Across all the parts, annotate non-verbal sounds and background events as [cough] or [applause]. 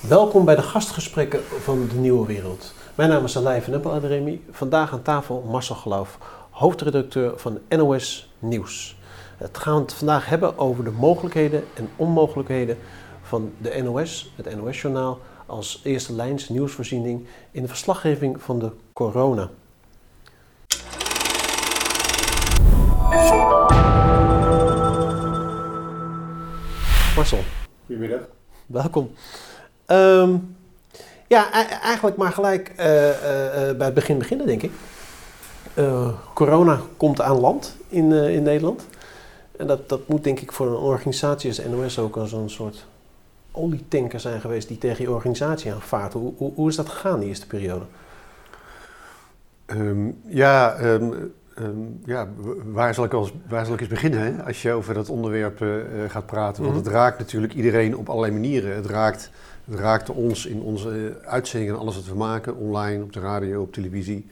Welkom bij de gastgesprekken van de Nieuwe Wereld. Mijn naam is Alij van Empel Adremi. Vandaag aan tafel Marcel Geloof, hoofdredacteur van NOS Nieuws. Het gaan we het vandaag hebben over de mogelijkheden en onmogelijkheden van de NOS, het NOS-journaal, als eerste lijns nieuwsvoorziening in de verslaggeving van de corona. Marcel. Goedemiddag. Welkom. Ehm, ja, e- eigenlijk maar gelijk eh, eh, eh, bij het begin beginnen, denk ik. Corona komt aan land in, in Nederland. En dat, dat moet denk ik voor een organisatie als NOS ook als een soort olietanker zijn geweest die tegen je organisatie aanvaart. Hoe, hoe, hoe is dat gegaan, die eerste periode? Ehm, ja, ehm, ja, waar zal ik, als, waar zal ik eens beginnen hè? als je over dat onderwerp gaat praten? Want Mhm. het raakt natuurlijk iedereen op allerlei manieren. Het raakt, het raakt ons in onze eh, uitzendingen en alles wat we maken, online, op de radio, op televisie.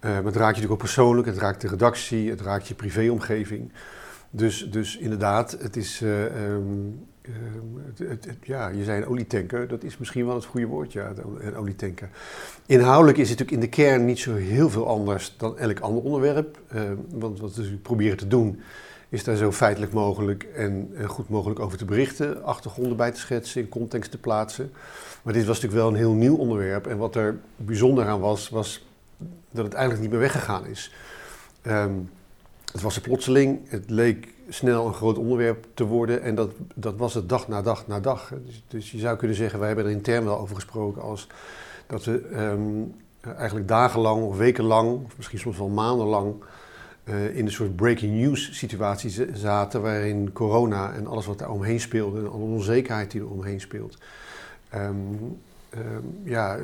Eh, maar het raakt je natuurlijk ook persoonlijk, het raakt de redactie, het raakt je privéomgeving. Dus, dus inderdaad, het is, eh, ehm, ehm, ja, je zei een olietanker, dat is misschien wel het goede woord, ja, een olietanker. Inhoudelijk is het natuurlijk in de kern niet zo heel veel anders dan elk ander onderwerp. Eh, want wat we proberen te doen, is daar zo feitelijk mogelijk en, en goed mogelijk over te berichten, achtergronden bij te schetsen, in context te plaatsen. Maar dit was natuurlijk wel een heel nieuw onderwerp. En wat er bijzonder aan was, was dat het eigenlijk niet meer weggegaan is. Ehm, het was er plotseling, het leek snel een groot onderwerp te worden en dat, dat was het dag na dag na dag. Dus, dus je zou kunnen zeggen, wij hebben er intern wel over gesproken als dat we ehm, eigenlijk dagenlang of wekenlang, of misschien soms wel maandenlang, eh, in een soort breaking news situatie zaten waarin corona en alles wat daar omheen speelde en alle onzekerheid die er omheen speelt, ehm, ehm, ja,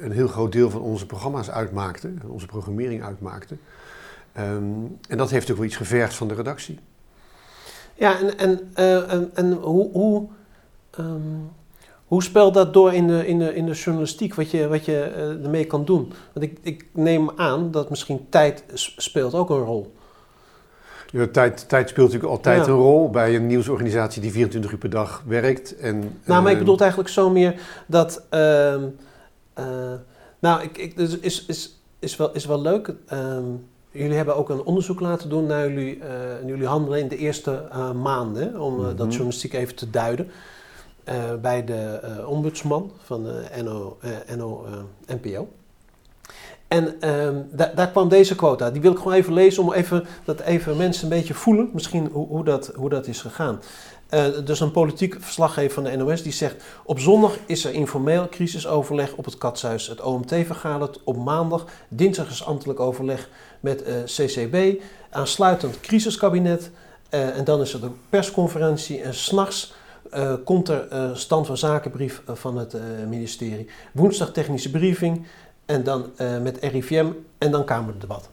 een heel groot deel van onze programma's uitmaakte, onze programmering uitmaakte. Ehm, en dat heeft ook wel iets gevergd van de redactie. Ja, en, en, eh, en, hoe, hoe, hoe speelt dat door in de, in de, in de journalistiek, wat je, wat je eh, ermee kan doen? Want ik, ik neem aan dat misschien tijd speelt ook een rol. Ja, tijd, tijd speelt natuurlijk altijd Ja. een rol bij een nieuwsorganisatie die 24 uur per dag werkt. En, Nou, maar ik ehm, bedoel eigenlijk zo meer dat. ehm, eh, nou, ik, ik, dus is, is, is, wel, is wel leuk. Ehm, jullie hebben ook een onderzoek laten doen naar jullie, eh, jullie handelen in de eerste maanden. Om dat Mhm. journalistiek even te duiden. Eh, bij de eh, ombudsman van de NO, eh, NO NPO. En ehm, da- daar kwam deze quota. Die wil ik gewoon even lezen om even, dat even mensen een beetje voelen. Misschien hoe, hoe, dat, hoe dat is gegaan. Dus een politiek verslaggever van de NOS die zegt... op zondag is er informeel crisisoverleg op het Katshuis. Het OMT vergadert op maandag. Dinsdag is ambtelijk overleg met CCB. Aansluitend crisiskabinet. En dan is er de persconferentie. En s'nachts eh komt er eh stand van zakenbrief eh, van het ministerie. Woensdag technische briefing. En dan met RIVM. En dan Kamerdebat.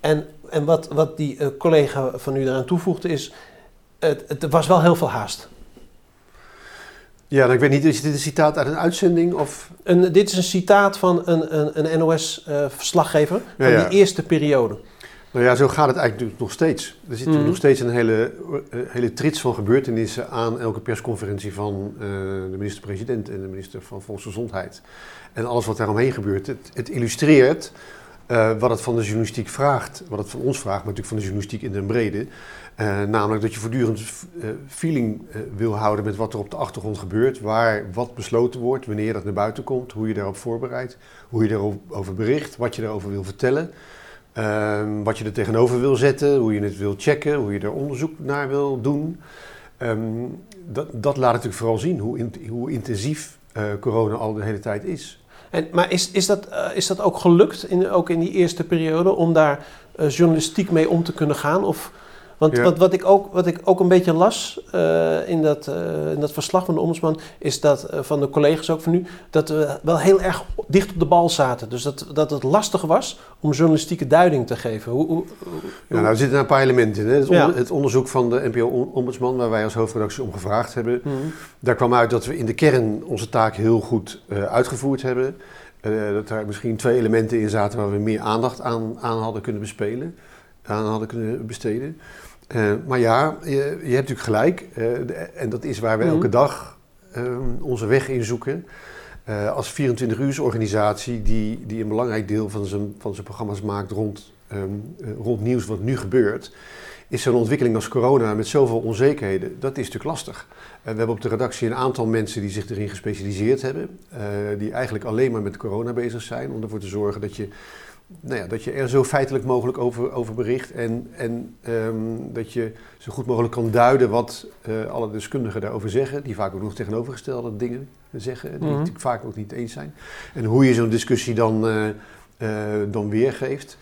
En, en wat, wat die collega van u eraan toevoegde is... Het, het was wel heel veel haast. Ja, ik weet niet, is dit een citaat uit een uitzending? Of... Een, dit is een citaat van een, een, een NOS-verslaggever van Ja, ja. die eerste periode. Nou ja, zo gaat het eigenlijk nog steeds. Er zit Mhm. nog steeds een hele, eh, hele trits van gebeurtenissen aan elke persconferentie van eh, de minister-president en de minister van Volksgezondheid. En alles wat daaromheen gebeurt. Het, het illustreert eh, wat het van de journalistiek vraagt, wat het van ons vraagt, maar natuurlijk van de journalistiek in den brede. Namelijk dat je voortdurend feeling wil houden met wat er op de achtergrond gebeurt, waar wat besloten wordt, wanneer dat naar buiten komt, hoe je daarop voorbereidt, hoe je daarover bericht, wat je daarover wil vertellen. Ehm, wat je er tegenover wil zetten, hoe je het wil checken, hoe je er onderzoek naar wil doen. Ehm, dat, dat laat natuurlijk vooral zien hoe, in- hoe intensief eh, corona al de hele tijd is. En, maar is, is, dat, eh, is dat ook gelukt, in, ook in die eerste periode, om daar eh, journalistiek mee om te kunnen gaan? Of, want Ja. wat, wat, ik ook, wat ik ook een beetje las eh, in, dat, eh, in dat verslag van de ombudsman, is dat eh, van de collega's ook van nu, dat we wel heel erg dicht op de bal zaten. Dus dat, dat het lastig was om journalistieke duiding te geven. Hoe, hoe, hoe- Ja, nou, er zitten een paar elementen in. Hè. Het, Ja. onder- het onderzoek van de NPO-ombudsman, waar wij als hoofdredactie om gevraagd hebben, Mhm. daar kwam uit dat we in de kern onze taak heel goed uitgevoerd hebben. Dat er misschien twee elementen in zaten waar we meer aandacht aan, aan hadden kunnen bespelen, aan hadden kunnen besteden. Eh, maar ja, je, je hebt natuurlijk gelijk. eh, de- en dat is waar we Mhm. elke dag ehm, onze weg inzoeken. Uh, als 24-uursorganisatie die, die een belangrijk deel van zijn, van zijn programma's maakt rond, um, rond nieuws wat nu gebeurt, is zo'n ontwikkeling als corona met zoveel onzekerheden, dat is natuurlijk lastig. Uh, we hebben op de redactie een aantal mensen die zich erin gespecialiseerd hebben, uh, die eigenlijk alleen maar met corona bezig zijn, om ervoor te zorgen dat je nou ja, dat je er zo feitelijk mogelijk over, over bericht en, en um, dat je zo goed mogelijk kan duiden wat uh, alle deskundigen daarover zeggen, die vaak ook nog tegenovergestelde dingen zeggen, die mm -hmm. het vaak ook niet eens zijn. En hoe je zo'n discussie dan, uh, uh, dan weergeeft.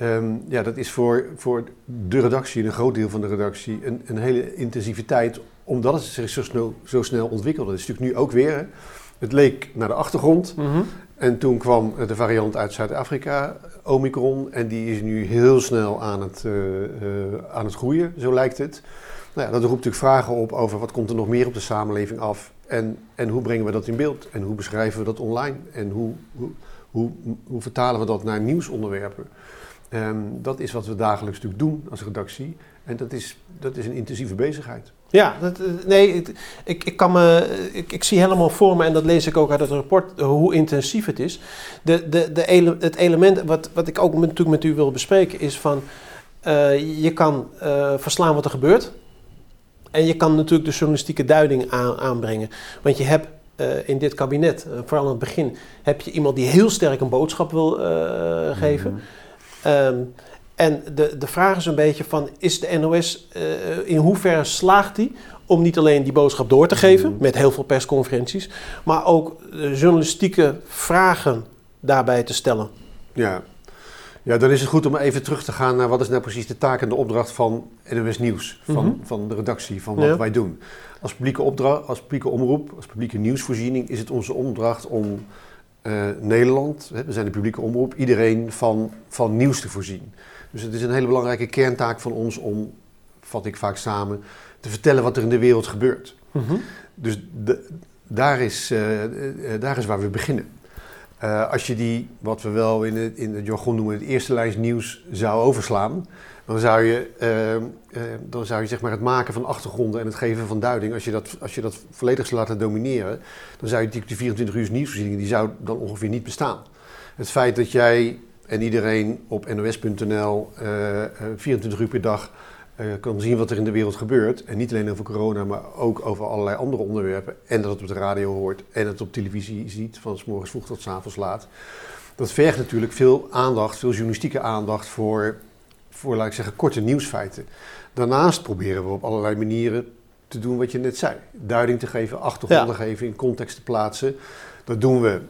Um, ja, dat is voor, voor de redactie, een groot deel van de redactie, een, een hele intensiviteit, omdat het zich zo snel, zo snel ontwikkelt. Dat is natuurlijk nu ook weer. Hè. Het leek naar de achtergrond. Mm -hmm. En toen kwam de variant uit Zuid-Afrika, Omicron, en die is nu heel snel aan het, uh, uh, aan het groeien, zo lijkt het. Nou ja, dat roept natuurlijk vragen op over wat komt er nog meer op de samenleving af en, en hoe brengen we dat in beeld en hoe beschrijven we dat online en hoe, hoe, hoe, hoe vertalen we dat naar nieuwsonderwerpen. Um, dat is wat we dagelijks natuurlijk doen als redactie en dat is, dat is een intensieve bezigheid. Ja, dat, nee, ik, ik, kan me, ik, ik zie helemaal voor me, en dat lees ik ook uit het rapport, hoe intensief het is. De, de, de ele, het element wat, wat ik ook natuurlijk met u wil bespreken is van, uh, je kan uh, verslaan wat er gebeurt. En je kan natuurlijk de journalistieke duiding aan, aanbrengen. Want je hebt uh, in dit kabinet, vooral in het begin, heb je iemand die heel sterk een boodschap wil geven. Um, en de, de vraag is een beetje van, is de NOS, uh, in hoeverre slaagt die om niet alleen die boodschap door te geven, mm. met heel veel persconferenties, maar ook uh, journalistieke vragen daarbij te stellen? Ja. ja, dan is het goed om even terug te gaan naar wat is nou precies de taak en de opdracht van NOS Nieuws, van, mm-hmm. van de redactie, van wat ja. wij doen. Als publieke, opdracht, als publieke omroep, als publieke nieuwsvoorziening is het onze opdracht om uh, Nederland, we zijn de publieke omroep, iedereen van, van nieuws te voorzien. Dus het is een hele belangrijke kerntaak van ons om, vat ik vaak samen, te vertellen wat er in de wereld gebeurt. Mm-hmm. Dus de, daar, is, uh, uh, daar is waar we beginnen. Uh, als je die, wat we wel in het, in het jargon noemen, het eerste lijst nieuws zou overslaan, dan zou je, dan zou je zeg maar het maken van achtergronden en het geven van duiding, als je dat, als je dat volledig zou laten domineren, dan zou je die, die 24 uur nieuwsvoorzieningen, die zou dan ongeveer niet bestaan. Het feit dat jij en iedereen op nos.nl uh, 24 uur per dag uh, kan zien wat er in de wereld gebeurt. En niet alleen over corona, maar ook over allerlei andere onderwerpen. En dat het op de radio hoort en het op televisie ziet, van s morgens vroeg tot s avonds laat. Dat vergt natuurlijk veel aandacht, veel journalistieke aandacht voor, voor laat ik zeggen, korte nieuwsfeiten. Daarnaast proberen we op allerlei manieren te doen wat je net zei. Duiding te geven, achtergronden ja. geven, in context te plaatsen. Dat doen we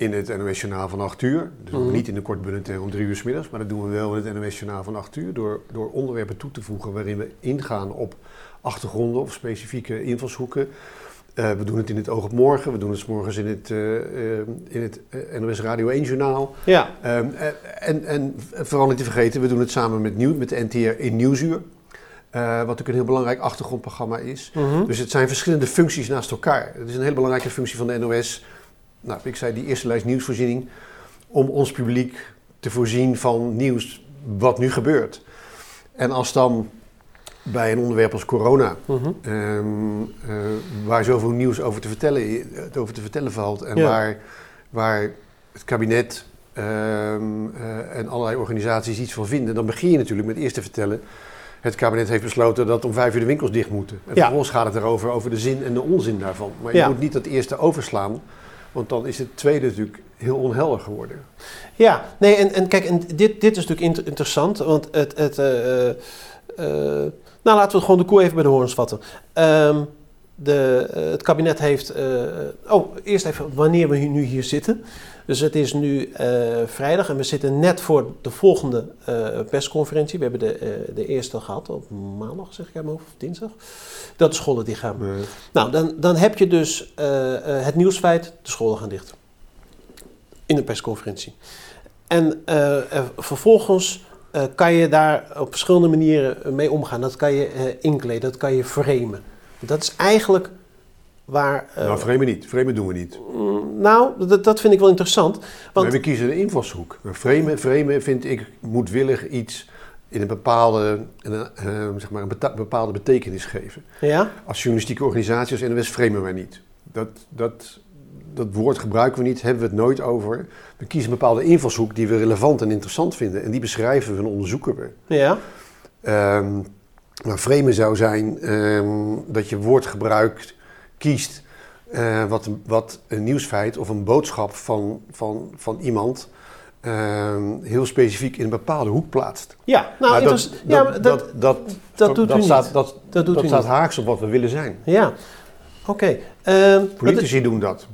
in het NOS Journaal van 8 uur. Dus mm. niet in de kort bulletin om 3 uur s middags, maar dat doen we wel in het NOS Journaal van 8 uur. Door, door onderwerpen toe te voegen waarin we ingaan op achtergronden of specifieke invalshoeken. Uh, we doen het in het Oog op Morgen, we doen het 's morgens in het, uh, uh, in het NOS Radio 1 Journaal. Ja. Um, en, en vooral niet te vergeten, we doen het samen met, nieuw, met de NTR in Nieuwsuur. wat natuurlijk een heel belangrijk achtergrondprogramma is. Mm-hmm. Dus het zijn verschillende functies naast elkaar. Het is een hele belangrijke functie van de NOS nou, ik zei die eerste lijst nieuwsvoorziening, om ons publiek te voorzien van nieuws wat nu gebeurt. En als dan bij een onderwerp als corona, mm-hmm. um, uh, waar zoveel nieuws over te vertellen, over te vertellen valt en ja. waar, waar het kabinet um, uh, en allerlei organisaties iets van vinden, dan begin je natuurlijk met eerst te vertellen. Het kabinet heeft besloten dat om vijf uur de winkels dicht moeten. En ja. vervolgens gaat het erover over de zin en de onzin daarvan. Maar je ja. moet niet dat eerste overslaan. Want dan is het tweede natuurlijk heel onhelder geworden. Ja, nee, en, en kijk, en dit, dit is natuurlijk inter interessant, want het. het uh, uh, nou, laten we gewoon de koe even bij de horens vatten. Um, de, uh, het kabinet heeft. oh, eerst even wanneer we nu hier zitten. Dus het is nu vrijdag en we zitten net voor de volgende persconferentie. We hebben de, de eerste gehad op maandag, zeg ik hoofd, of dinsdag dat de scholen dicht gaan. Nee. Nou, dan, dan heb je dus het nieuwsfeit, de scholen gaan dicht. In een persconferentie. En vervolgens kan je daar op verschillende manieren mee omgaan. Dat kan je inkleden, dat kan je framen. Dat is eigenlijk waar... nou, framen niet. Framen doen we niet. Mm, nou, dat, dat vind ik wel interessant. Want... Maar we kiezen de invalshoek. Framen, framen vind ik moedwillig iets in een bepaalde, een, uh, zeg maar een bepaalde betekenis geven. Ja? Als journalistieke organisatie als NOS framen wij niet. dat, dat, dat woord gebruiken we niet, hebben we het nooit over. We kiezen een bepaalde invalshoek die we relevant en interessant vinden. En die beschrijven we en onderzoeken we. Ja. Ehm, maar framen zou zijn ehm, dat je woordgebruik kiest eh, wat, een- wat een nieuwsfeit of een boodschap van, van, van iemand ehm, heel specifiek in een bepaalde hoek plaatst. Ja, nou, Maar interess- ja, maar dat, dat, dat doet u niet. staat, Dat, dat doet dat u staat niet. haaks op wat we willen zijn. Ja, oké. Ehm, Politici doen dat.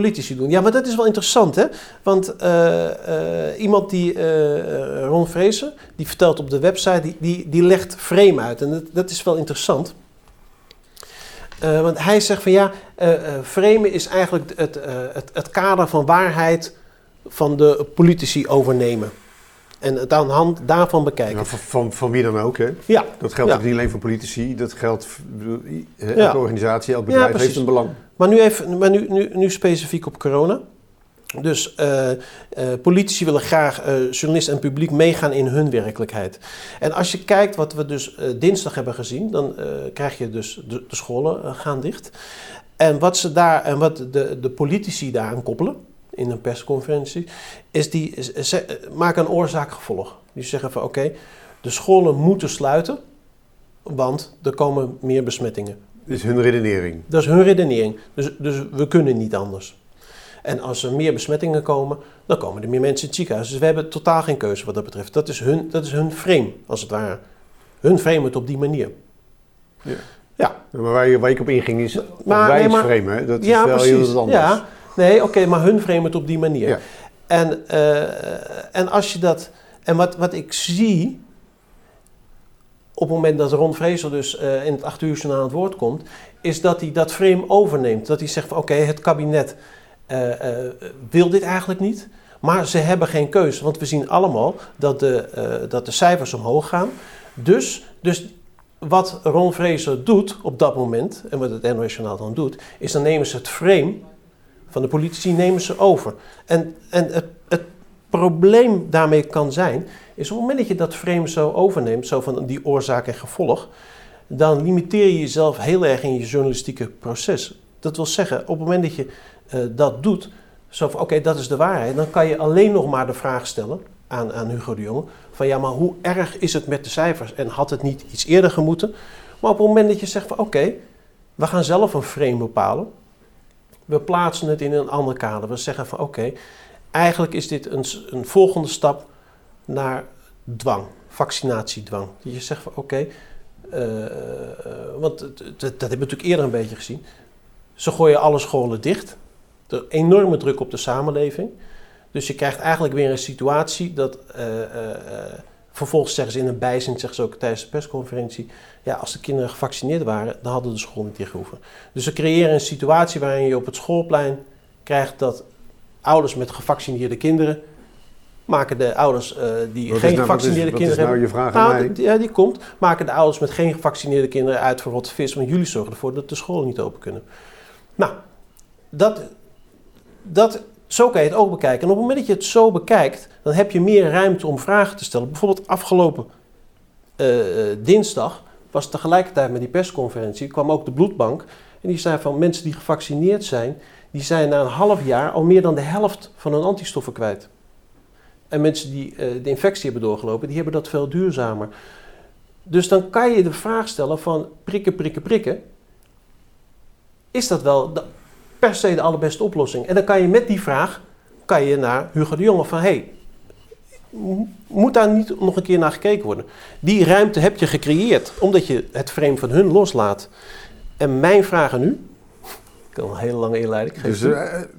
Politici doen. Ja, maar dat is wel interessant, hè? Want eh, eh, iemand die, eh, Ron Vrezen, die vertelt op de website, die, die, die legt frame uit. En dat, dat is wel interessant. Want hij zegt van ja, framen is eigenlijk het, het, het kader van waarheid van de politici overnemen. En het aan de hand daarvan bekijken. Ja, van, van, van wie dan ook. Hè? Ja, Dat geldt Ja. ook niet alleen voor politici, dat geldt voor elke organisatie, elk bedrijf heeft een belang. Maar nu, even, maar nu, nu, nu specifiek op corona. Dus eh, eh, politici willen graag eh, journalisten en publiek meegaan in hun werkelijkheid. En als je kijkt wat we dus dinsdag hebben gezien, dan krijg je dus de, scholen gaan dicht. En wat ze daar en wat de, de politici daaraan koppelen in een persconferentie, is die ze, ze maken een oorzaak-gevolg. Die zeggen van oké, de scholen moeten sluiten, want er komen meer besmettingen. Dat is hun redenering. Dat is hun redenering. Dus, dus we kunnen niet anders. En als er meer besmettingen komen, dan komen er meer mensen in het ziekenhuis. Dus we hebben totaal geen keuze wat dat betreft. Dat is hun, dat is hun frame, als het ware. Hun frame het op die manier. Ja. Ja, Maar waar, je, waar ik op inging is Maar- nee, maar- wijsframen. hè. Dat is ja wel precies. heel wat anders. Ja, nee, oké, maar hun frame het op die manier. En, eh, en als je dat. En wat, wat ik zie. Op het moment dat Ron Vrezel dus eh, in het 8 uur aan het woord komt, is dat hij dat frame overneemt. Dat hij zegt van oké, het kabinet eh, eh, wil dit eigenlijk niet. Maar ze hebben geen keuze, want we zien allemaal dat de, dat de cijfers omhoog gaan. Dus, dus wat Ron Vrezer doet op dat moment, en wat het NOS Journaal dan doet, is dan nemen ze het frame van de politici nemen ze over. En, en het, het probleem daarmee kan zijn, is op het moment dat je dat frame zo overneemt, zo van die oorzaak en gevolg, dan limiteer je jezelf heel erg in je journalistieke proces. Dat wil zeggen, op het moment dat je eh, dat doet, zo van oké, dat is de waarheid, dan kan je alleen nog maar de vraag stellen aan, aan Hugo de Jonge, van ja, maar hoe erg is het met de cijfers? En had het niet iets eerder gemoeten? Maar op het moment dat je zegt van oké, we gaan zelf een frame bepalen, we plaatsen het in een ander kader. We zeggen van oké, eigenlijk is dit een, een volgende stap naar dwang, vaccinatiedwang. Dat je zegt van oké, eh, eh, want dat hebben we natuurlijk eerder een beetje gezien. Ze gooien alle scholen dicht. Er enorme druk op de samenleving. Dus je krijgt eigenlijk weer een situatie dat eh, vervolgens zeggen ze in een bijzin, zeggen ze ook tijdens de persconferentie, ja, als de kinderen gevaccineerd waren, dan hadden de school niet dicht gehoeven. Dus ze creëren een situatie waarin je op het schoolplein krijgt dat ouders met gevaccineerde kinderen maken de ouders eh, die Wat geen nou- wat is- gevaccineerde wat is kinderen nou hebben. je vraag aan Nou, mij? d- ja, die komt. Maken de ouders met geen gevaccineerde kinderen uit voor rotte vis, want jullie zorgen ervoor dat de scholen niet open kunnen. Nou, dat, dat, zo kan je het ook bekijken. En op het moment dat je het zo bekijkt, dan heb je meer ruimte om vragen te stellen. Bijvoorbeeld afgelopen eh, eh, dinsdag was tegelijkertijd met die persconferentie, kwam ook de bloedbank. En die zei van mensen die gevaccineerd zijn, die zijn na een half jaar al meer dan de helft van hun antistoffen kwijt. En mensen die eh, de infectie hebben doorgelopen, die hebben dat veel duurzamer. Dus dan kan je de vraag stellen van prikken, prikken, prikken. Is dat wel de, per se de allerbeste oplossing? En dan kan je met die vraag kan je naar Hugo de Jonge van... Hey, moet daar niet nog een keer naar gekeken worden? Die ruimte heb je gecreëerd omdat je het frame van hun loslaat. En mijn vraag aan u... [laughs] Ik kan een hele lange inleiding Dus geven.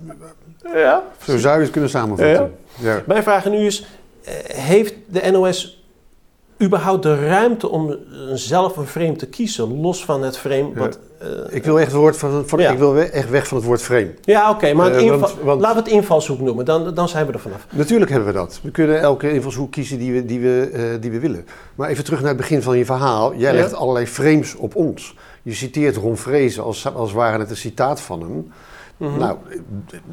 Ja, zo zou je het kunnen samenvatten. Ja. Mijn vraag aan u is: eh, heeft de NOS überhaupt de ruimte om zelf een frame te kiezen, los van het frame? Ja. Wat, eh, Ik wil echt, het woord van, van, Ja. ik wil echt weg van het woord frame. ja, oké, maar Eh, inval- want- want- laten we het invalshoek noemen, dan, dan zijn we er vanaf. Natuurlijk hebben we dat. We kunnen elke invalshoek kiezen die we, die, we, die we willen. Maar even terug naar het begin van je verhaal. Jij Ja. legt allerlei frames op ons. Je citeert Ron Vrezen als, als ware het een citaat van hem. Mhm. Nou,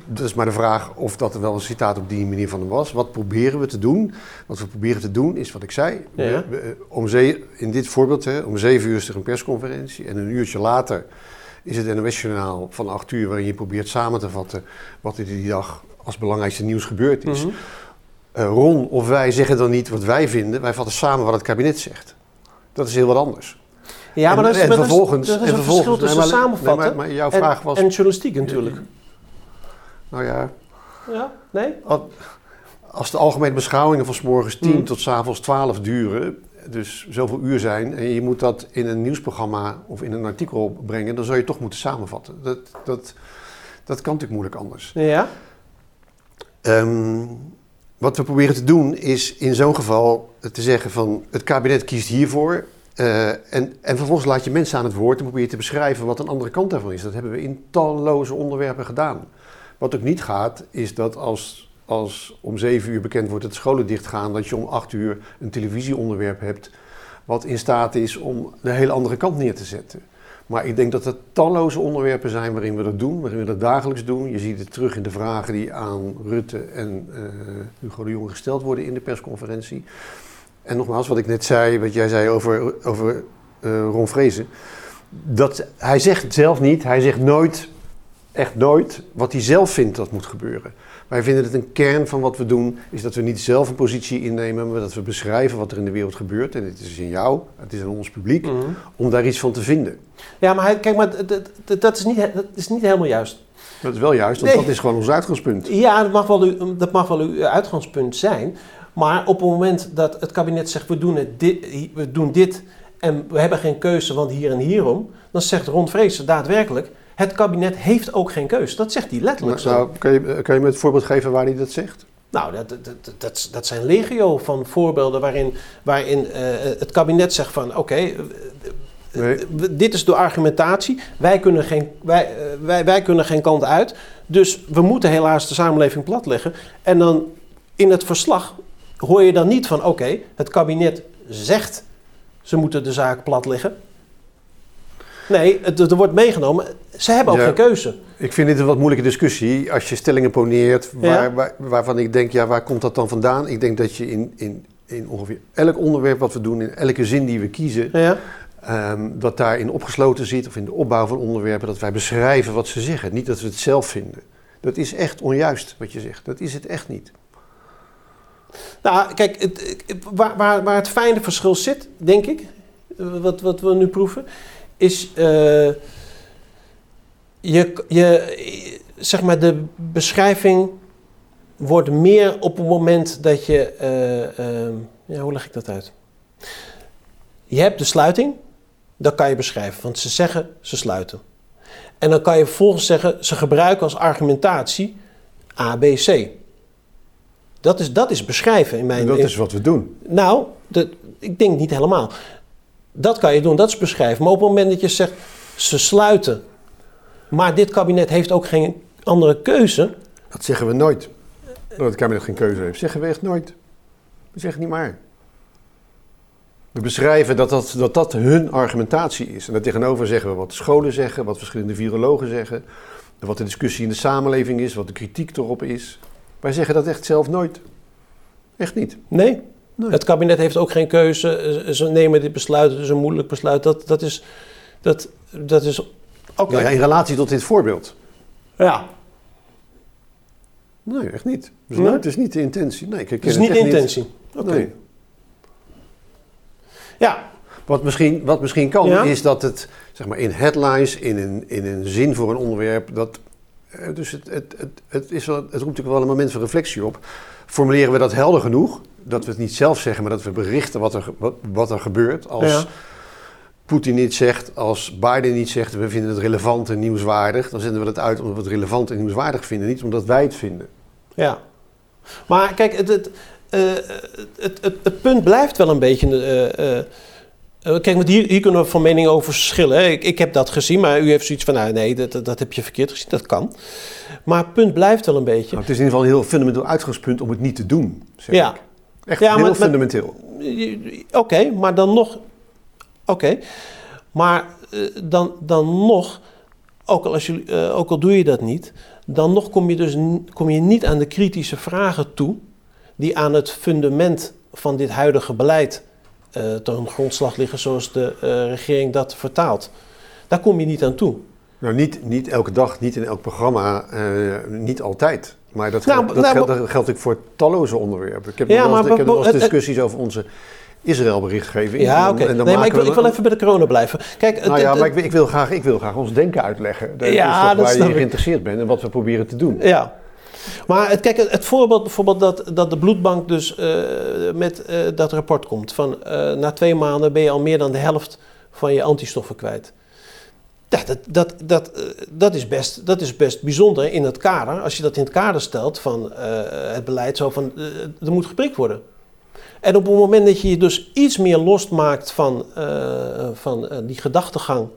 dat is maar de vraag of dat wel een citaat op die manier van hem was. Wat proberen we te doen? Wat we proberen te doen is wat ik zei. Ja. om ze- in dit voorbeeld, hè, om zeven uur is er een persconferentie. En een uurtje later is het NOS-journaal van 8 uur, waarin je probeert samen te vatten wat er die dag als belangrijkste nieuws gebeurd is. Mhm. Eh, Ron of wij zeggen dan niet wat wij vinden, wij vatten samen wat het kabinet zegt. Dat is heel wat anders. Ja, maar En- dat is, en vervolgens- dat is een vervolgens- verschil tussen nee, maar- samenvatten nee, maar- maar jouw en- vraag was- en journalistiek natuurlijk. Nou ja, Ja, nee? Al- Als de algemene beschouwingen van s morgens 10 Mm. tot s avonds 12 duren, dus zoveel uur zijn, en je moet dat in een nieuwsprogramma of in een artikel brengen, dan zou je toch moeten samenvatten. Dat, dat, dat kan natuurlijk moeilijk anders. Ja? Ehm, wat we proberen te doen is in zo'n geval te zeggen van het kabinet kiest hiervoor. Eh, en, en vervolgens laat je mensen aan het woord en probeer je te beschrijven wat een andere kant daarvan is. Dat hebben we in talloze onderwerpen gedaan. Wat ook niet gaat, is dat als, als om zeven uur bekend wordt dat de scholen dichtgaan, dat je om acht uur een televisieonderwerp hebt wat in staat is om de hele andere kant neer te zetten. Maar ik denk dat er talloze onderwerpen zijn waarin we dat doen, waarin we dat dagelijks doen. Je ziet het terug in de vragen die aan Rutte en eh, Hugo de Jonge gesteld worden in de persconferentie. En nogmaals, wat ik net zei, wat jij zei over, over eh, Ron Vrezen. Dat, hij zegt zelf niet, hij zegt nooit, echt nooit, wat hij zelf vindt dat moet gebeuren. Wij vinden het een kern van wat we doen, is dat we niet zelf een positie innemen, maar dat we beschrijven wat er in de wereld gebeurt. En het is in jou, het is in ons publiek, Mhm. om daar iets van te vinden. Ja, maar hij, kijk, maar dat, is niet, dat is niet helemaal juist. Dat is wel juist, want Nee. dat is gewoon ons uitgangspunt. Ja, dat mag, wel uw, dat mag wel uw uitgangspunt zijn. Maar op het moment dat het kabinet zegt, we doen, het dit, we doen dit en we hebben geen keuze, want hier en hierom. Dan zegt Ron Vreesen daadwerkelijk, het kabinet heeft ook geen keuze. Dat zegt hij letterlijk zo. Nou, kan, je, kan je me het voorbeeld geven waar hij dat zegt? Nou, dat, dat, dat, dat, zijn legio van voorbeelden waarin, waarin eh, het kabinet zegt van oké, Nee. eh, dit is de argumentatie, wij kunnen, geen, wij, eh, wij, wij kunnen geen kant uit, dus we moeten helaas de samenleving platleggen. En dan in het verslag hoor je dan niet van oké, het kabinet zegt ze moeten de zaak platleggen. Nee, het, er wordt meegenomen, ze hebben ook Ja. geen keuze. Ik vind dit een wat moeilijke discussie. Als je stellingen poneert waar, Ja. waar- waarvan ik denk, ja, waar komt dat dan vandaan? Ik denk dat je in, in, in ongeveer elk onderwerp wat we doen, in elke zin die we kiezen, Ja? ehm, dat daarin opgesloten zit, of in de opbouw van onderwerpen, dat wij beschrijven wat ze zeggen. Niet dat we het zelf vinden. Dat is echt onjuist wat je zegt. Dat is het echt niet. Nou, kijk, het, waar, waar, waar het fijne verschil zit, denk ik, eh, wat, wat we nu proeven, is eh, je, je, zeg maar, de beschrijving wordt meer op het moment dat je, eh, ehm, ja, hoe leg ik dat uit? Je hebt de sluiting, dat kan je beschrijven, want ze zeggen ze sluiten. En dan kan je vervolgens zeggen, ze gebruiken als argumentatie A, B, C. Dat is, dat is beschrijven in mijn... En dat is wat we doen. Nou, dat, ik denk niet helemaal. Dat kan je doen, dat is beschrijven. Maar op het moment dat je zegt, ze sluiten, maar dit kabinet heeft ook geen andere keuze. Dat zeggen we nooit. Dat het kabinet geen keuze heeft. Zeggen we echt nooit. We zeggen niet maar. We beschrijven dat dat, dat dat hun argumentatie is. En daartegenover zeggen we wat de scholen zeggen, wat verschillende virologen zeggen, wat de discussie in de samenleving is, wat de kritiek erop is. Wij zeggen dat echt zelf nooit. Echt niet. Nee, Nee. het kabinet heeft ook geen keuze. Eh, Ze nemen dit besluit, het is een moeilijk besluit. Dat, dat is, dat, dat is oké. Nou ja, in relatie tot dit voorbeeld. ja, Nee, echt niet. Dus Nee? nee, het is niet de intentie. Nee, dat is niet het de intentie. Oké. Nee. Ja, Wat misschien, wat misschien kan, Ja? is dat het zeg maar, in headlines, in een, in een zin voor een onderwerp, dat, dus het, het, het, het, is wel, het roept natuurlijk wel een moment van reflectie op. Formuleren we dat helder genoeg, dat we het niet zelf zeggen, maar dat we berichten wat er, wat, wat er gebeurt. Als Ja. Poetin niet zegt, als Biden niet zegt, we vinden het relevant en nieuwswaardig, dan zenden we dat uit omdat we het relevant en nieuwswaardig vinden, niet omdat wij het vinden. Ja. Maar kijk, het, het, eh, het, het, het punt blijft wel een beetje. eh, eh, eh, kijk, want hier, hier kunnen we van mening over verschillen. Ik, ik heb dat gezien, maar u heeft zoiets van: nou, nee, dat, dat, heb je verkeerd gezien. Dat kan. Maar het punt blijft wel een beetje. Nou, het is in ieder geval een heel fundamenteel uitgangspunt om het niet te doen. Zeg Ja. ik. Echt Ja, heel maar- fundamenteel. Oké, maar dan nog. Oké. Maar eh, dan, dan nog, ook al, als jullie, eh, ook al doe je dat niet, dan nog kom je dus kom je niet aan de kritische vragen toe die aan het fundament van dit huidige beleid eh ten grondslag liggen zoals de eh, regering dat vertaalt. Daar kom je niet aan toe. Nou, niet, niet elke dag, niet in elk programma, eh, niet altijd. Maar dat, Nou, geldt, dat, nou, geldt, dat geldt ook voor talloze onderwerpen. Ik heb Ja, nog wel eens, het- discussies over onze Israël-berichtgeving. Ja, oké. Nee, maar ik wil, ik wil even bij de corona blijven. Kijk, het- Nou ja, het- maar ik, wil- ik, wil graag, ik wil graag ons denken uitleggen. Dat Ja, is dat waar je geïnteresseerd bent en wat we proberen te doen. Ja. Maar het, kijk, het, voorbeeld bijvoorbeeld dat, dat de bloedbank dus eh, met eh, dat rapport komt. Van eh, na twee maanden ben je al meer dan de helft van je antistoffen kwijt. Dat, dat, dat, dat, is best, dat is best bijzonder in het kader. Als je dat in het kader stelt van het beleid zo van er moet geprikt worden. En op het moment dat je je dus iets meer losmaakt van, van die gedachtegang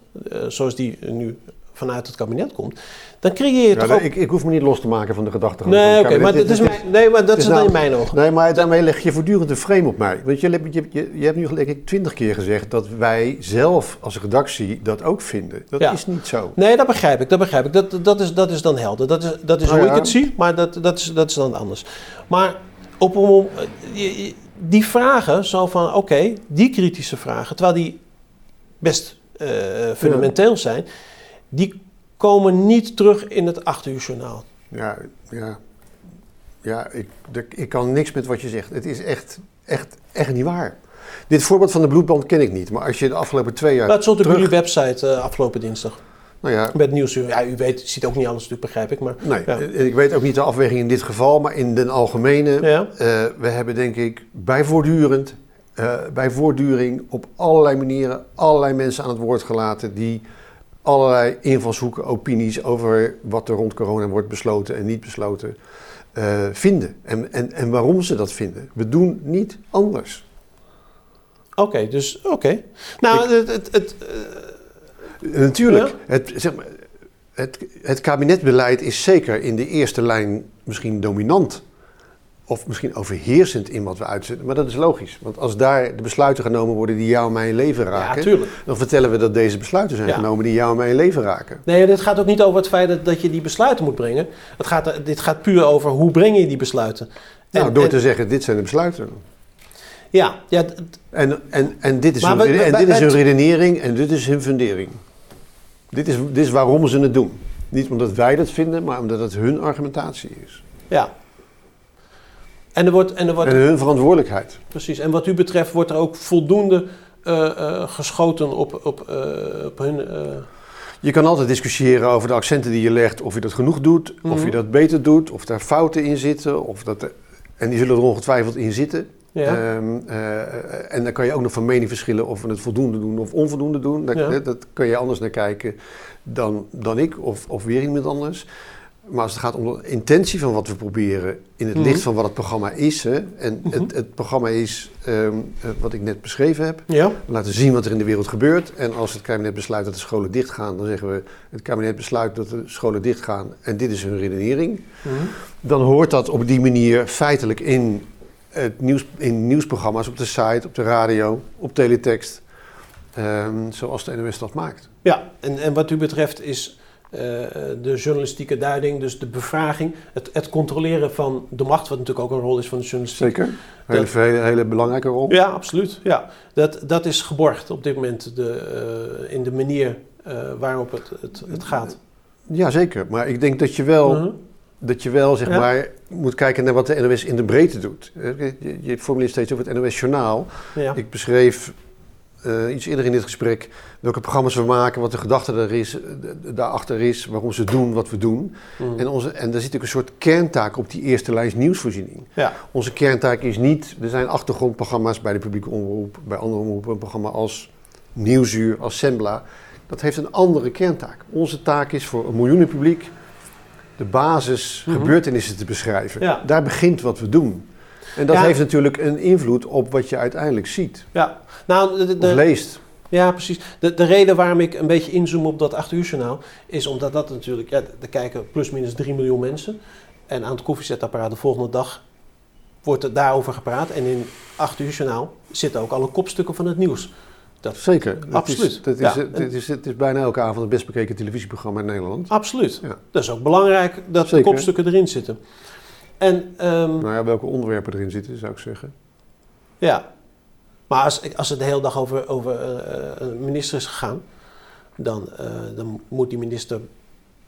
zoals die nu vanuit het kabinet komt, dan creëer je Ja, toch ook... ik, ik hoef me niet los te maken van de gedachtegang Nee, oké, maar, is Dit- mijn, nee, maar dat is dan in nou- mijn ogen. Nee, maar daarmee leg je voortdurend een frame op mij. Want je, hebt- je, je, je hebt nu denk ik twintig keer gezegd dat wij zelf als redactie dat ook vinden. Dat Ja. is niet zo. Nee, dat begrijp ik, dat begrijp ik. Dat, dat, is, dat is dan helder. Dat is, dat is Nou hoe ja. ik het zie, maar dat, dat, is, dat is dan anders. Maar op je- die vragen, zo van, oké, die kritische vragen, terwijl die best eh, fundamenteel zijn, die komen niet terug in het acht uur journaal. Ja, ja. Ja, ik, ik kan niks met wat je zegt. Het is echt, echt, echt niet waar. Dit voorbeeld van de bloedband ken ik niet. Maar als je de afgelopen twee jaar dat stond op terug... jullie website eh, afgelopen dinsdag. Nou ja, Met nieuwsuur. Ja, u weet, ziet ook niet alles natuurlijk, begrijp ik. Maar, nee, Ja. eh, ik weet ook niet de afweging in dit geval. Maar in den algemene... ja. Eh, we hebben denk ik bij voortdurend, bij voortduring op allerlei manieren allerlei mensen aan het woord gelaten die allerlei invalshoeken, opinies over wat er rond corona wordt besloten en niet besloten eh, vinden. En, en, en waarom ze dat vinden. We doen niet anders. Oké, dus oké. Nou, het, het, het, Eh, Natuurlijk, Ja. het, zeg maar, het, het kabinetbeleid is zeker in de eerste lijn misschien dominant. Of misschien overheersend in wat we uitzetten. Maar dat is logisch. Want als daar de besluiten genomen worden die jou en mijn leven ja, raken. tuurlijk. dan vertellen we dat deze besluiten zijn Ja. genomen die jou en mijn leven raken. Nee, dit gaat ook niet over het feit dat, dat je die besluiten moet brengen. Het gaat, dit gaat puur over hoe breng je die besluiten. Nou, door en- te zeggen, dit zijn de besluiten. Ja, ja En, en, en dit is, hun, we- we- en we- dit is hun redenering en dit is hun fundering. Dit is, dit is waarom ze het doen. Niet omdat wij dat vinden, maar omdat het hun argumentatie is. ja. En er wordt, en er wordt En hun verantwoordelijkheid. precies. En wat u betreft wordt er ook voldoende eh, eh, geschoten op, op, eh, op hun. Je kan altijd discussiëren over de accenten die je legt, of je dat genoeg doet, of Mhm. je dat beter doet, of daar fouten in zitten. Of dat en die zullen er ongetwijfeld in zitten. ja. Ehm, eh, en dan kan je ook nog van mening verschillen of we het voldoende doen of onvoldoende doen. Daar, Ja. Dat kan je anders naar kijken dan, dan ik of, of weer iemand anders. Maar als het gaat om de intentie van wat we proberen in het Mhm. licht van wat het programma is. Hè, en Mhm. het, het programma is ehm, eh, wat ik net beschreven heb. ja. Laten zien wat er in de wereld gebeurt. En als het kabinet besluit dat de scholen dichtgaan, dan zeggen we: het kabinet besluit dat de scholen dichtgaan en dit is hun redenering. Mhm. Dan hoort dat op die manier feitelijk in, het nieuws, in nieuwsprogramma's op de site, op de radio, op teletext. ehm, zoals de NOS dat maakt. Ja, en, en wat u betreft is de journalistieke duiding, dus de bevraging, het, het controleren van de macht, wat natuurlijk ook een rol is van de journalistiek. Zeker. Hele, Dat- hele, hele belangrijke rol. Ja, absoluut. Ja. Dat, dat is geborgd op dit moment de, eh, in de manier eh, waarop het, het, het gaat. Ja, zeker. Maar ik denk dat je wel, Mhm. dat je wel zeg Ja. maar, moet kijken naar wat de NOS in de breedte doet. Je, je- je formuleert steeds over het NOS-journaal. Ja. Ik beschreef eh, iets eerder in dit gesprek welke programma's we maken, wat de gedachte er is, eh, daarachter is, waarom ze doen wat we doen. Mhm. En, onze, en daar zit ook een soort kerntaak op die eerste lijns nieuwsvoorziening. ja. Onze kerntaak is niet, er zijn achtergrondprogramma's bij de publieke omroep, bij andere omroepen, een programma als Nieuwsuur, als Sembla. Dat heeft een andere kerntaak. Onze taak is voor een miljoenen publiek de basis Mhm. gebeurtenissen te beschrijven. Ja. Daar begint wat we doen. En dat Ja. heeft natuurlijk een invloed op wat je uiteindelijk ziet ja. Nou, de, of leest. Ja, precies. De, de reden waarom ik een beetje inzoom op dat 8 uur journaal is omdat dat natuurlijk, ja, er kijken plusminus 3 miljoen mensen. En aan het koffiezetapparaat de volgende dag wordt er daarover gepraat. En in 8 uur journaal zitten ook alle kopstukken van het nieuws. Dat, Zeker. Dat Absoluut. Is, dat is, Ja. het, is, het is bijna elke avond het best bekeken televisieprogramma in Nederland. absoluut. Ja. Dat is ook belangrijk dat Zeker. de kopstukken erin zitten. En ehm, Nou ja, welke onderwerpen erin zitten, zou ik zeggen. ja, maar als, als het de hele dag over, over eh, een minister is gegaan, dan, eh, dan moet die minister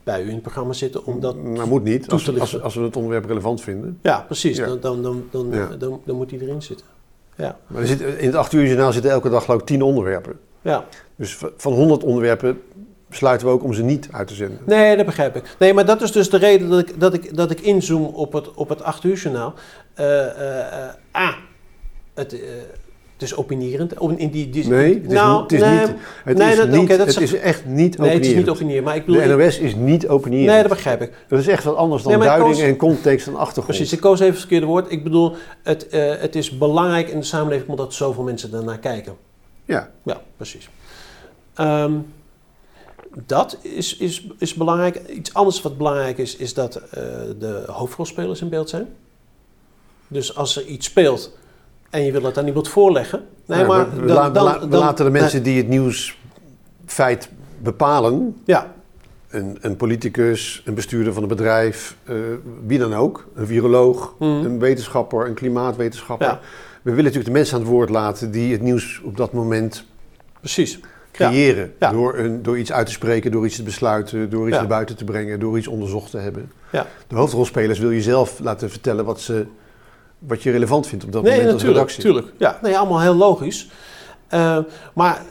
bij u in het programma zitten om dat... Maar moet niet, als, als, als we het onderwerp relevant vinden. Ja, precies. Ja. Dan, dan, dan, dan, Ja. dan, dan moet hij erin zitten. Ja, Maar er zit, in het 8 uur journaal zitten elke dag geloof ik 10 onderwerpen. ja. Dus van 100 onderwerpen besluiten we ook om ze niet uit te zenden. Nee, dat begrijp ik. Nee, maar dat is dus de reden dat ik, dat ik, dat ik inzoom op het, op het 8 uur journaal. Eh, eh, eh, A, het, het is opinierend. Op- In die, die, Nee, het is, nou, niet, het is nee, niet. Het, nee, is, dat- niet, oké, dat het zeg- is echt niet nee, het is niet opinierend. opinierend. Maar ik bedoel, De NOS is niet opinierend. nee, dat begrijp ik. Dat is echt wat anders dan Nee, duiding koos- en context en achtergrond. Precies, ik koos even het verkeerde woord. Ik bedoel, het, het is belangrijk in de samenleving omdat zoveel mensen daarnaar kijken. Ja, Ja, precies. Ehm, dat is, is, is belangrijk. Iets anders wat belangrijk is, is dat eh, de hoofdrolspelers in beeld zijn. Dus als er iets speelt en je wil het aan iemand voorleggen. Nee, Ja, maar we, we dan- we dan- la- we dan- laten de mensen die het nieuwsfeit bepalen, Ja, een, een politicus, een bestuurder van een bedrijf, eh, wie dan ook, een viroloog, Mhm. een wetenschapper, een klimaatwetenschapper. Ja. We willen natuurlijk de mensen aan het woord laten die het nieuws op dat moment precies. Creëren. Ja. Door, een, door iets uit te spreken, door iets te besluiten, door iets naar buiten te brengen, door iets onderzocht te hebben. Ja. De hoofdrolspelers wil je zelf laten vertellen wat, ze, wat je relevant vindt op dat Nee, moment als redactie. natuurlijk. Ja, nee, allemaal heel logisch. Eh, maar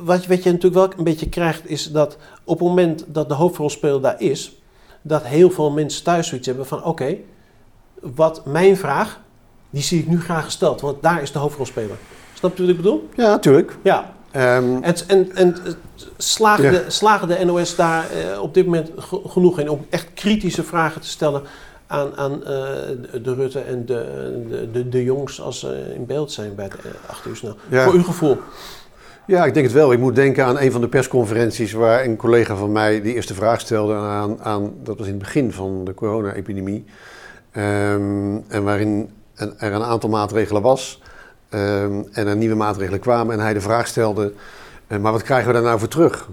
wat, je- wat je natuurlijk wel een beetje krijgt, is dat op het moment dat de hoofdrolspeler daar is, dat heel veel mensen thuis zoiets hebben van: oké, wat mijn vraag, die zie ik nu graag gesteld, want daar is de hoofdrolspeler. Snap je wat ik bedoel? Ja, natuurlijk. Ja. Ehm, En, en, en eh, Ja. de, de NOS daar eh, op dit moment ge- genoeg in om echt kritische vragen te stellen aan, aan eh, de, de Rutte en de, de, de, de jongs als ze in beeld zijn bij het uh, 8 uur snel. Ja. Voor uw gevoel. Ja, ik denk het wel. Ik moet denken aan een van de persconferenties waar een collega van mij die eerste vraag stelde aan, aan dat was in het begin van de corona-epidemie. Ehm, en waarin er een aantal maatregelen was ehm, en er nieuwe maatregelen kwamen en hij de vraag stelde, eh, maar wat krijgen we daar nou voor terug?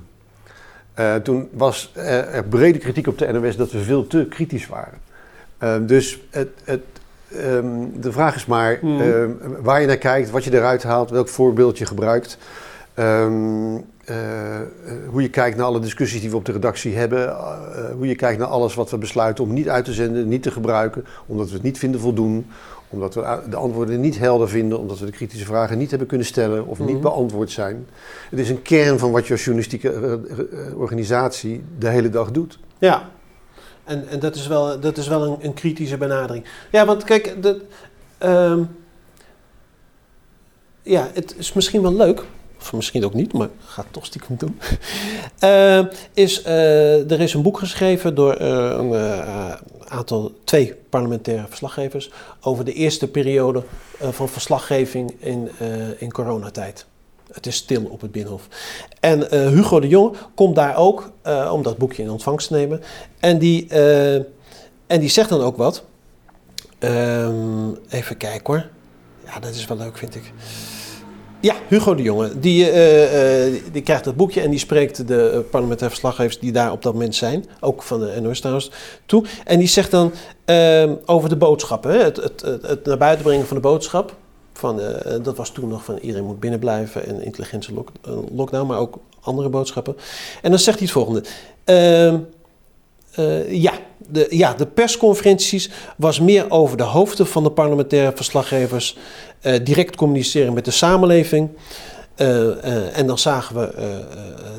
Eh, toen was er, er brede kritiek op de NOS dat we veel te kritisch waren. Ehm, dus het, het, ehm, de vraag is maar ehm, waar je naar kijkt, wat je eruit haalt, welk voorbeeld je gebruikt. Eh, eh, hoe je kijkt naar alle discussies die we op de redactie hebben. eh, hoe je kijkt naar alles wat we besluiten om niet uit te zenden, niet te gebruiken. Omdat we het niet vinden voldoen. Omdat we de antwoorden niet helder vinden. Omdat we de kritische vragen niet hebben kunnen stellen of niet Mhm. beantwoord zijn. Het is een kern van wat je als journalistieke organisatie de hele dag doet. Ja. En, en dat is wel, dat is wel een, een kritische benadering. Ja, want kijk, dat, ehm, ja, het is misschien wel leuk, of misschien ook niet, maar ga het toch stiekem doen. [laughs] Eh, is, eh, er is een boek geschreven door eh, een aantal, twee parlementaire verslaggevers over de eerste periode van verslaggeving in, in coronatijd. Het is stil op het Binnenhof. En Hugo de Jong komt daar ook om dat boekje in ontvangst te nemen. En die, en die zegt dan ook wat. Ehm, even kijken hoor. Ja, dat is wel leuk, vind ik. Ja, Hugo de Jonge. Die, eh, eh, die krijgt dat boekje en die spreekt de eh, parlementaire verslaggevers die daar op dat moment zijn. Ook van de NOS toe. En die zegt dan over de boodschappen. Het, het, het, naar buiten brengen van de boodschap. Van, dat was toen nog van iedereen moet binnenblijven en intelligente lock, lockdown, maar ook andere boodschappen. En dan zegt hij het volgende. Ehm, eh, ja, de, ja, de persconferenties was meer over de hoofden van de parlementaire verslaggevers direct communiceren met de samenleving. Eh, eh, en dan zagen we eh, eh,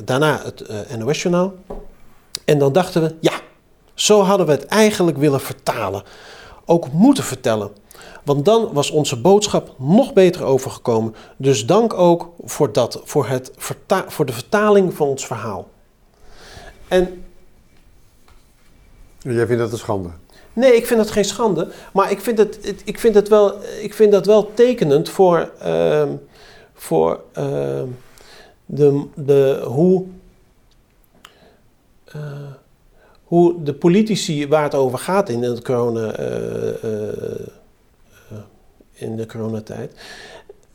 daarna het eh, NOS-journaal. En dan dachten we, ja, zo hadden we het eigenlijk willen vertalen. Ook moeten vertellen. Want dan was onze boodschap nog beter overgekomen. Dus dank ook voor dat, voor, het voor de vertaling van ons verhaal. En Jij vindt dat een schande? Nee, ik vind dat geen schande. Maar ik vind, het, ik vind, het wel, ik vind dat wel tekenend voor, ehm, voor ehm, de, de, hoe, eh, hoe de politici waar het over gaat in, het corona, eh, eh, in de coronatijd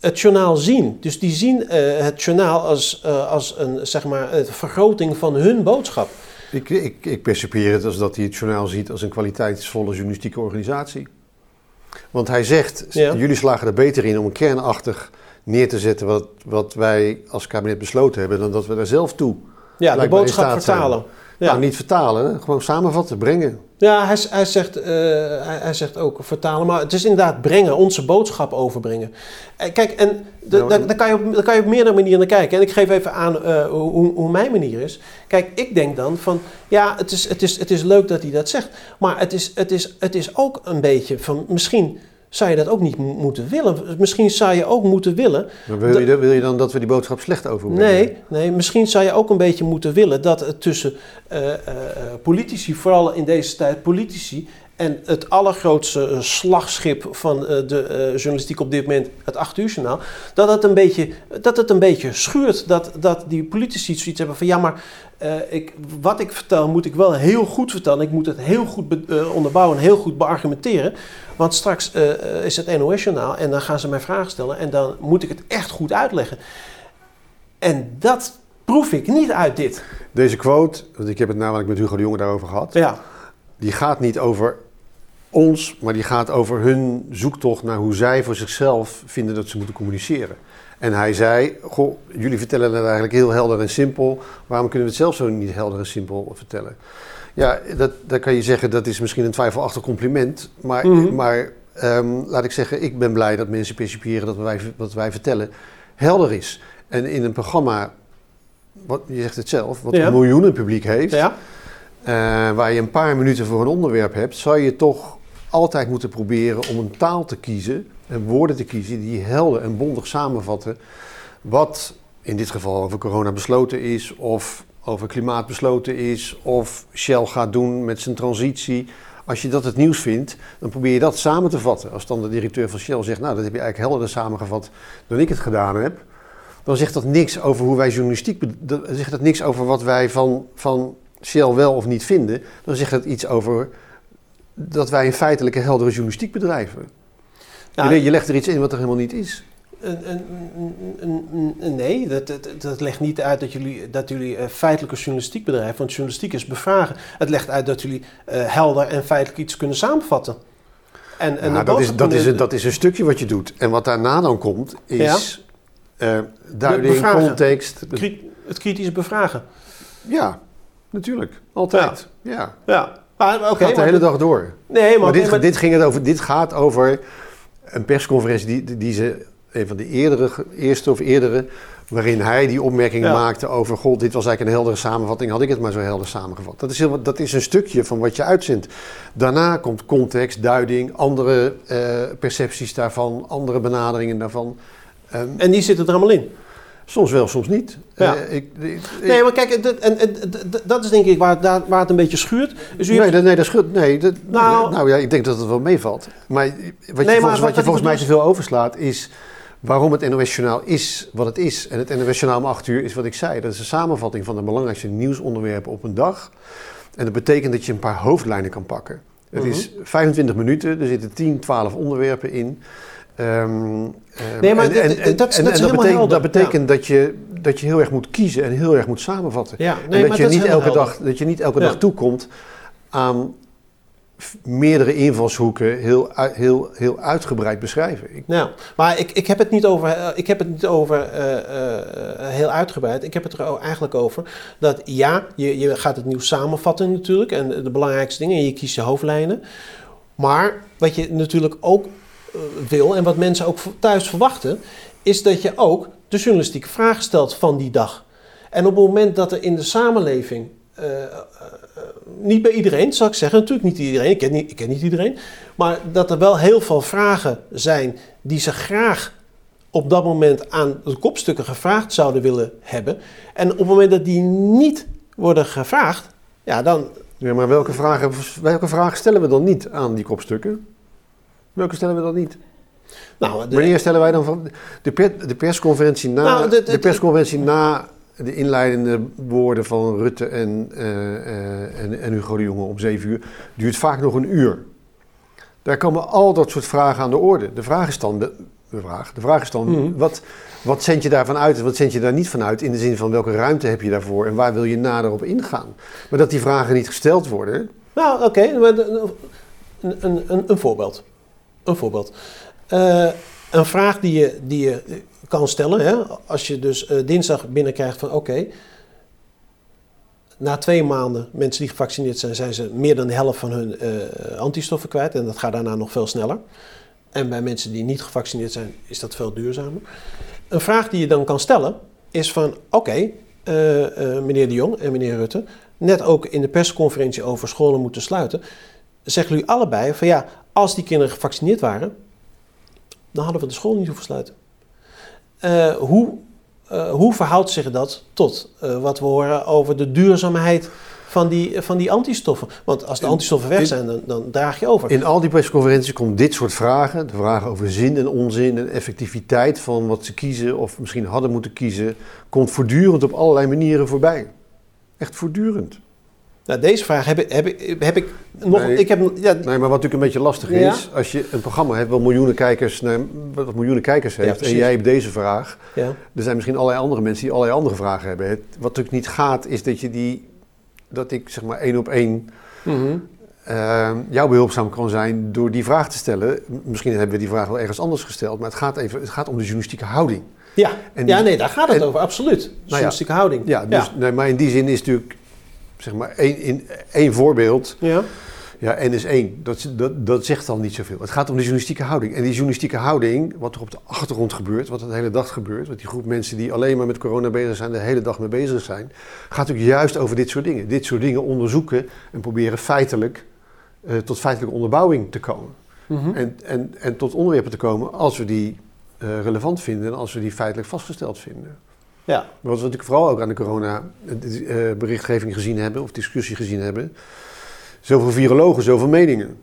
het journaal zien. Dus die zien het journaal als, als een zeg maar, vergroting van hun boodschap. Ik, ik, ik percipieer het als dat hij het journaal ziet als een kwaliteitsvolle journalistieke organisatie. Want hij zegt, Ja. jullie slagen er beter in om kernachtig neer te zetten wat, wat wij als kabinet besloten hebben, dan dat we daar zelf toe Ja, de boodschap zijn. Ja. Nou, niet vertalen, gewoon samenvatten, brengen. Ja, hij, hij, zegt, eh, hij, hij zegt ook vertalen, maar het is inderdaad brengen, onze boodschap overbrengen. Eh, kijk, en de- Nou, daar, daar kan je op, daar kan je op meerdere manieren naar kijken. En ik geef even aan eh, hoe, hoe mijn manier is. Kijk, ik denk dan van, ja, het is, het is, het is leuk dat hij dat zegt, maar het is, het, is, het is ook een beetje van, misschien zou je dat ook niet mo- moeten willen. Misschien zou je ook moeten willen Maar wil, je, wil je dan dat we die boodschap slecht overbrengen? Nee, nee, misschien zou je ook een beetje moeten willen dat het tussen eh, eh, eh, politici, vooral in deze tijd politici, en het allergrootste eh, slagschip van eh, de eh, journalistiek op dit moment, het 8 uur journaal, dat het een beetje, dat het een beetje schuurt. Dat, dat die politici zoiets hebben van ja, maar ik, wat ik vertel moet ik wel heel goed vertellen. Ik moet het heel goed be- onderbouwen, heel goed beargumenteren. Want straks is het NOS-journaal en dan gaan ze mij vragen stellen en dan moet ik het echt goed uitleggen. En dat proef ik niet uit dit. Deze quote, want ik heb het namelijk met Hugo de Jonge daarover gehad, Ja, die gaat niet over ons, maar die gaat over hun zoektocht naar hoe zij voor zichzelf vinden dat ze moeten communiceren. En hij zei, goh, jullie vertellen het eigenlijk heel helder en simpel, waarom kunnen we het zelf zo niet helder en simpel vertellen? Ja, dat, dat kan je zeggen, dat is misschien een twijfelachtig compliment, maar, Mhm. maar ehm, laat ik zeggen, ik ben blij dat mensen percipiëren dat wij, wat wij vertellen helder is. En in een programma, wat, je zegt het zelf, wat Ja. een miljoenen publiek heeft, ja. eh, waar je een paar minuten voor een onderwerp hebt, zou je toch altijd moeten proberen om een taal te kiezen en woorden te kiezen die helder en bondig samenvatten wat in dit geval over corona besloten is, of over klimaat besloten is, of Shell gaat doen met zijn transitie. Als je dat het nieuws vindt, dan probeer je dat samen te vatten. Als dan de directeur van Shell zegt, nou dat heb je eigenlijk helderder samengevat dan ik het gedaan heb, dan zegt dat niks over hoe wij journalistiek, dan zegt dat niks over wat wij van, van Shell wel of niet vinden. Dan zegt het iets over dat wij een feitelijke heldere journalistiek bedrijven. Ja, je, je legt er iets in wat er helemaal niet is. een- een- een- een- een- nee, dat, dat, dat legt niet uit dat jullie, dat jullie eh, feitelijke journalistiek bedrijven, want journalistiek is bevragen. Het legt uit dat jullie eh, helder en feitelijk iets kunnen samenvatten. En, en Ja, dat, is, dat, is, een- dat is een stukje wat je doet. En wat daarna dan komt, is eh, duiding, bevragen. context. Kri- het kritisch bevragen. Ja, natuurlijk. Altijd. Ja. Ja, maar oké. Gaat de maar- hele dag door. Nee, maar, Maar dit, maar- dit, ging het over, dit gaat over een persconferentie die, die- ze, een van de eerdere, eerste of eerdere, waarin hij die opmerking Ja. maakte over, god, dit was eigenlijk een heldere samenvatting, had ik het maar zo helder samengevat. Dat is, heel, dat is een stukje van wat je uitzendt. Daarna komt context, duiding, andere eh, percepties daarvan, andere benaderingen daarvan. Ehm, En die zitten er allemaal in. Soms wel, soms niet. Ja. Eh, ik, ik- Nee, maar kijk, dat, en, en, dat- is denk ik waar, het- daar- waar het een beetje schuurt. Dus u Nee, hebt- dat, nee, dat goed. Nee, dat, Nou- nou, ja, ik denk dat het wel meevalt. Maar wat je volgens, wat- wat je wat volgens mij te veel overslaat is waarom het NOS-journaal is wat het is. En het NOS-journaal om 8 uur is wat ik zei. Dat is een samenvatting van de belangrijkste nieuwsonderwerpen op een dag. En dat betekent dat je een paar hoofdlijnen kan pakken. Het Mhm. is 25 minuten, er zitten 10, 12 onderwerpen in. Ehm, ehm, Nee, maar en- dat is- dat is helemaal betekent, helder. dat betekent dat, je, dat je heel erg moet kiezen en heel erg moet samenvatten. Ja, En dat, je dat niet elke helder. dag, dat je niet elke Ja. dag toekomt aan meerdere invalshoeken heel, heel, heel uitgebreid beschrijven. Ik, Nou, maar ik, ik heb het niet over, eh, ik heb het niet over eh, eh, heel uitgebreid. Ik heb het er eigenlijk over dat ja, je, je gaat het nieuws samenvatten natuurlijk. En de, belangrijkste dingen. En je kiest je hoofdlijnen. Maar wat je natuurlijk ook wil en wat mensen ook thuis verwachten, is dat je ook de journalistieke vraag stelt van die dag. En op het moment dat er in de samenleving, eh, eh, eh, niet bij iedereen, zal ik zeggen, natuurlijk niet iedereen, ik ken niet, ik ken niet iedereen, maar dat er wel heel veel vragen zijn die ze graag op dat moment aan de kopstukken gevraagd zouden willen hebben. En op het moment dat die niet worden gevraagd, ja, dan, ja, maar welke vragen, welke vragen stellen we dan niet aan die kopstukken? Welke stellen we dan niet? nou, de- Wanneer stellen wij dan van de, per- de persconferentie na Nou, de- persconferentie na de inleidende woorden van Rutte en, eh, eh, en, en Hugo de Jonge om zeven uur duurt vaak nog een uur. Daar komen al dat soort vragen aan de orde. De vraag is dan, de, vraag, de vraag is dan Mhm. wat, wat zend je daarvan uit en wat zend je daar niet van uit? In de zin van welke ruimte heb je daarvoor en waar wil je nader op ingaan? Maar dat die vragen niet gesteld worden, Nou, oké. maar de- een, een, een, een voorbeeld. Een voorbeeld. Eh, een vraag die je, die je kan stellen, hè, als je dus eh, dinsdag binnenkrijgt van oké, na twee maanden, mensen die gevaccineerd zijn, zijn ze meer dan de helft van hun eh, antistoffen kwijt. En dat gaat daarna nog veel sneller. En bij mensen die niet gevaccineerd zijn, is dat veel duurzamer. Een vraag die je dan kan stellen is van, oké, meneer de Jong en meneer Rutte, net ook in de persconferentie over scholen moeten sluiten, zeggen jullie allebei van ja, als die kinderen gevaccineerd waren, dan hadden we de school niet hoeven sluiten. Eh, hoe, eh, hoe verhoudt zich dat tot eh, wat we horen over de duurzaamheid van die, van die antistoffen? Want als de antistoffen weg zijn, dan, dan draag je over. In al die persconferenties komt dit soort vragen, de vragen over zin en onzin en effectiviteit van wat ze kiezen of misschien hadden moeten kiezen, komt voortdurend op allerlei manieren voorbij. Echt voortdurend. Nou, deze vraag heb ik, heb ik, heb ik nog. Nee. Ik heb, ja, Nee, maar wat natuurlijk een beetje lastig Ja. is, als je een programma hebt wat miljoenen kijkers, nee, wat miljoenen kijkers Ja, heeft en jij hebt deze vraag, ja, er zijn misschien allerlei andere mensen die allerlei andere vragen hebben. Het, wat natuurlijk niet gaat, is dat je die, dat ik zeg maar één op één mhm. eh, jou behulpzaam kan zijn door die vraag te stellen. Misschien hebben we die vraag wel ergens anders gesteld, maar het gaat, even, het gaat om de journalistieke houding. ja. En ja, nee, daar gaat het en- over, absoluut. Journalistieke houding. Ja, dus, Nee, maar in die zin is natuurlijk, zeg maar, één, in, één voorbeeld. ja. Ja, N is één. Dat, dat, dat zegt dan niet zoveel. Het gaat om de journalistieke houding. En die journalistieke houding, wat er op de achtergrond gebeurt, wat er de hele dag gebeurt, wat die groep mensen die alleen maar met corona bezig zijn, de hele dag mee bezig zijn, gaat natuurlijk juist over dit soort dingen. Dit soort dingen onderzoeken en proberen feitelijk eh, tot feitelijke onderbouwing te komen. Mhm. En, en, en tot onderwerpen te komen als we die eh, relevant vinden en als we die feitelijk vastgesteld vinden. Ja. Wat we natuurlijk vooral ook aan de corona-berichtgeving gezien hebben, of discussie gezien hebben. Zoveel virologen, zoveel meningen.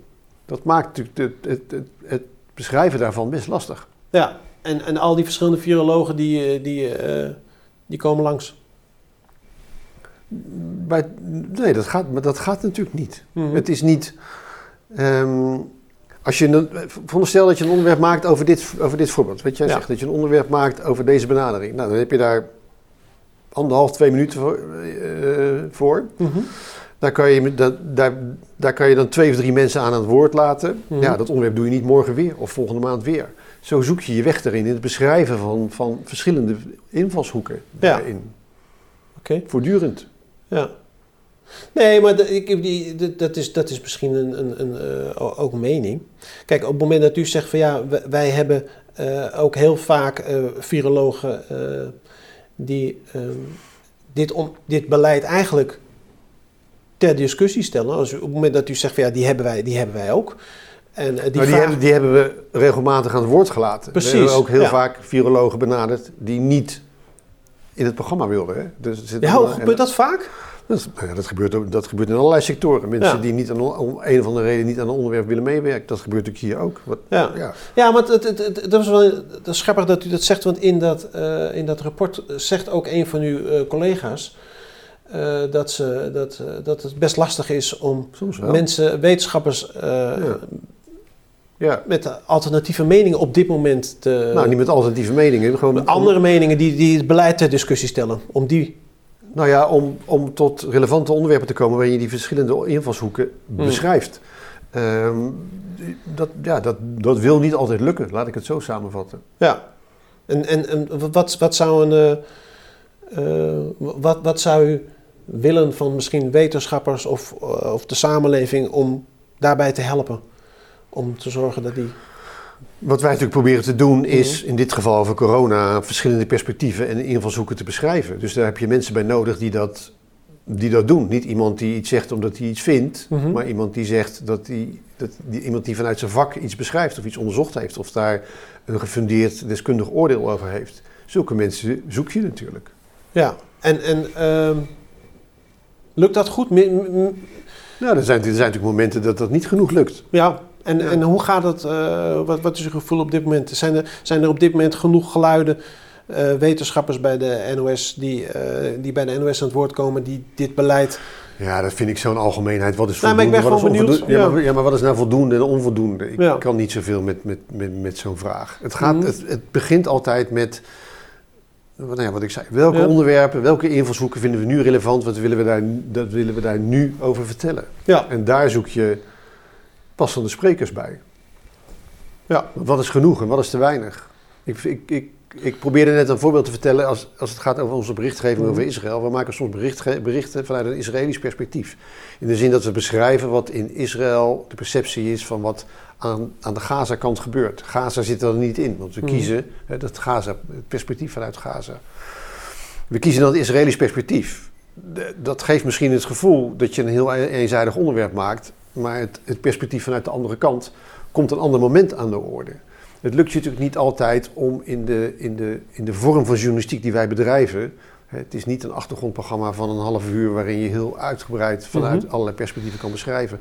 Dat maakt natuurlijk het, het, het, het beschrijven daarvan best lastig. Ja, en, en al die verschillende virologen die, eh, die, eh, die komen langs. Bij, nee, dat gaat, maar dat gaat natuurlijk niet. Mhm. Het is niet. ehm, als je een, veronderstel dat je een onderwerp maakt over dit, over dit voorbeeld. Weet jij Ja. zegt dat je een onderwerp maakt over deze benadering. Nou, dan heb je daar anderhalf, twee minuten voor. eh, voor. Mhm. Daar kan, je, daar, daar kan je dan twee of drie mensen aan aan het woord laten. Mhm. Ja, dat onderwerp doe je niet morgen weer of volgende maand weer. Zo zoek je je weg erin in het beschrijven van, van verschillende invalshoeken Ja. daarin. Oké. Voortdurend. Ja. Nee, maar de- ik, die, de- dat, is, dat is misschien een, een, een, eh, ook een mening. Kijk, op het moment dat u zegt van ja, wij, wij hebben eh, ook heel vaak eh, virologen die ehm, dit, om, dit beleid eigenlijk ter discussie stellen. Als u, op het moment dat u zegt van ja, die hebben wij, die hebben wij ook. En die, Die, die, vraag- hebben, die hebben we regelmatig aan het woord gelaten. Precies, We hebben ook heel ja. vaak virologen benaderd die niet in het programma wilden. Hè? Dus ja, hoe gebeurt dat vaak? Dat, is- nou ja, dat, gebeurt, dat gebeurt in allerlei sectoren. Mensen Ja. die niet aan, om een of andere reden niet aan een onderwerp willen meewerken. Dat gebeurt natuurlijk hier ook. Wat, Ja. ja. Ja, want het, het, het, dat was wel dat is grappig dat u dat zegt, want in dat, eh, in dat rapport zegt ook een van uw eh, collega's eh, dat, ze, dat, eh, dat het best lastig is om mensen, wetenschappers, eh, Ja. Met alternatieve meningen op dit moment te. Nou, niet met alternatieve meningen. Gewoon andere meningen die, die het beleid ter discussie stellen, om die. Nou ja, om, om tot relevante onderwerpen te komen waarin je die verschillende invalshoeken Hmm. beschrijft. Ehm, dat, ja, dat, dat wil niet altijd lukken, laat ik het zo samenvatten. Ja. En, en, en wat, wat zou een. eh, eh, wat, wat zou u willen van misschien wetenschappers of, eh, of de samenleving om daarbij te helpen? Om te zorgen dat die. Wat wij natuurlijk proberen te doen is, Mhm. in dit geval over corona, verschillende perspectieven en invalshoeken te beschrijven. Dus daar heb je mensen bij nodig die dat, die dat doen. Niet iemand die iets zegt omdat hij iets vindt, Mhm. maar iemand die zegt dat, die, dat die, iemand die vanuit zijn vak iets beschrijft of iets onderzocht heeft of daar een gefundeerd deskundig oordeel over heeft. Zulke mensen zoek je natuurlijk. Ja. En, en ehm, lukt dat goed? M- Nou, er zijn, er zijn natuurlijk momenten dat dat niet genoeg lukt. Ja. En, en hoe gaat het? eh, wat, wat is uw gevoel op dit moment? Zijn er, zijn er op dit moment genoeg geluiden, eh, wetenschappers bij de NOS, die, eh, die bij de NOS aan het woord komen, die dit beleid. Ja, dat vind ik zo'n algemeenheid. Wat is Nou, maar ik voldoende? ben wat is gewoon onvoldoende? benieuwd, Ja, maar, ja, maar wat is nou voldoende en onvoldoende? Ik Ja. kan niet zoveel met, met, met, met zo'n vraag. Het, gaat, Mhm. het, het begint altijd met, wat, nou ja, wat ik zei, welke onderwerpen, welke invalshoeken vinden we nu relevant? Wat willen we daar, dat willen we daar nu over vertellen? Ja. En daar zoek je passende sprekers bij. Ja. Wat is genoeg en wat is te weinig? Ik, ik, ik, ik probeerde net een voorbeeld te vertellen als, als het gaat over onze berichtgeving Mhm. over Israël. We maken soms berichten vanuit een Israëlisch perspectief. In de zin dat we beschrijven wat in Israël de perceptie is van wat aan, aan de Gaza-kant gebeurt. Gaza zit er niet in, want we Mhm. kiezen hè, dat Gaza, het perspectief vanuit Gaza. We kiezen dan het Israëlisch perspectief. Dat geeft misschien het gevoel dat je een heel e- eenzijdig onderwerp maakt, maar het, het perspectief vanuit de andere kant komt een ander moment aan de orde. Het lukt je natuurlijk niet altijd om in de, in de, in de vorm van journalistiek die wij bedrijven. Het is niet een achtergrondprogramma van een half uur waarin je heel uitgebreid vanuit Mhm. allerlei perspectieven kan beschrijven.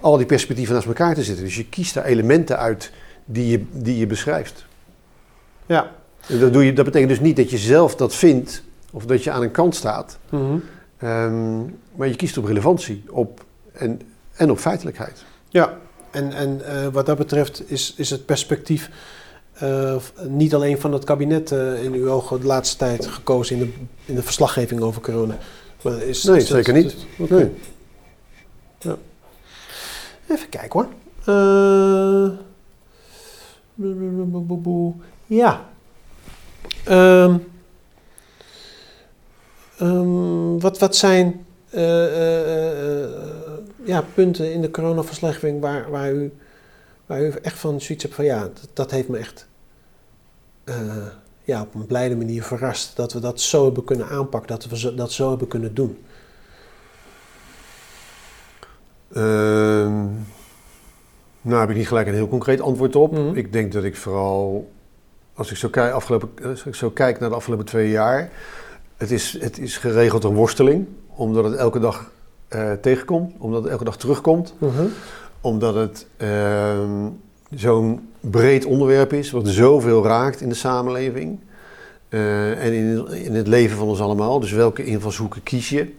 Al die perspectieven naast elkaar te zitten. Dus je kiest daar elementen uit die je, die je beschrijft. Ja. En dat, doe je, dat betekent dus niet dat je zelf dat vindt of dat je aan een kant staat. Mhm. Ehm, maar je kiest op relevantie op, en, en op feitelijkheid. Ja, en, en eh, wat dat betreft is, is het perspectief eh, niet alleen van het kabinet eh, in uw ogen de laatste tijd gekozen in de, in de verslaggeving over corona. Maar is, Nee, is zeker niet. Nee. Even kijken hoor. Ja. Ehm, ehm, wat, wat zijn ja, punten in de coronaverslaggeving waar, waar, u, waar u echt van zoiets hebt van ja, dat, dat heeft me echt eh, ja, op een blijde manier verrast. Dat we dat zo hebben kunnen aanpakken, dat we zo, dat zo hebben kunnen doen. Ehm, nou heb ik niet gelijk een heel concreet antwoord op. Mhm. Ik denk dat ik vooral, als ik zo kijk, afgelopen, als ik zo kijk naar de afgelopen twee jaar, het is, het is geregeld een worsteling, omdat het elke dag eh, tegenkomt, omdat het elke dag terugkomt, omdat het ehm, zo'n breed onderwerp is, wat zoveel raakt in de samenleving eh, en in, in het leven van ons allemaal. Dus welke invalshoeken kies je?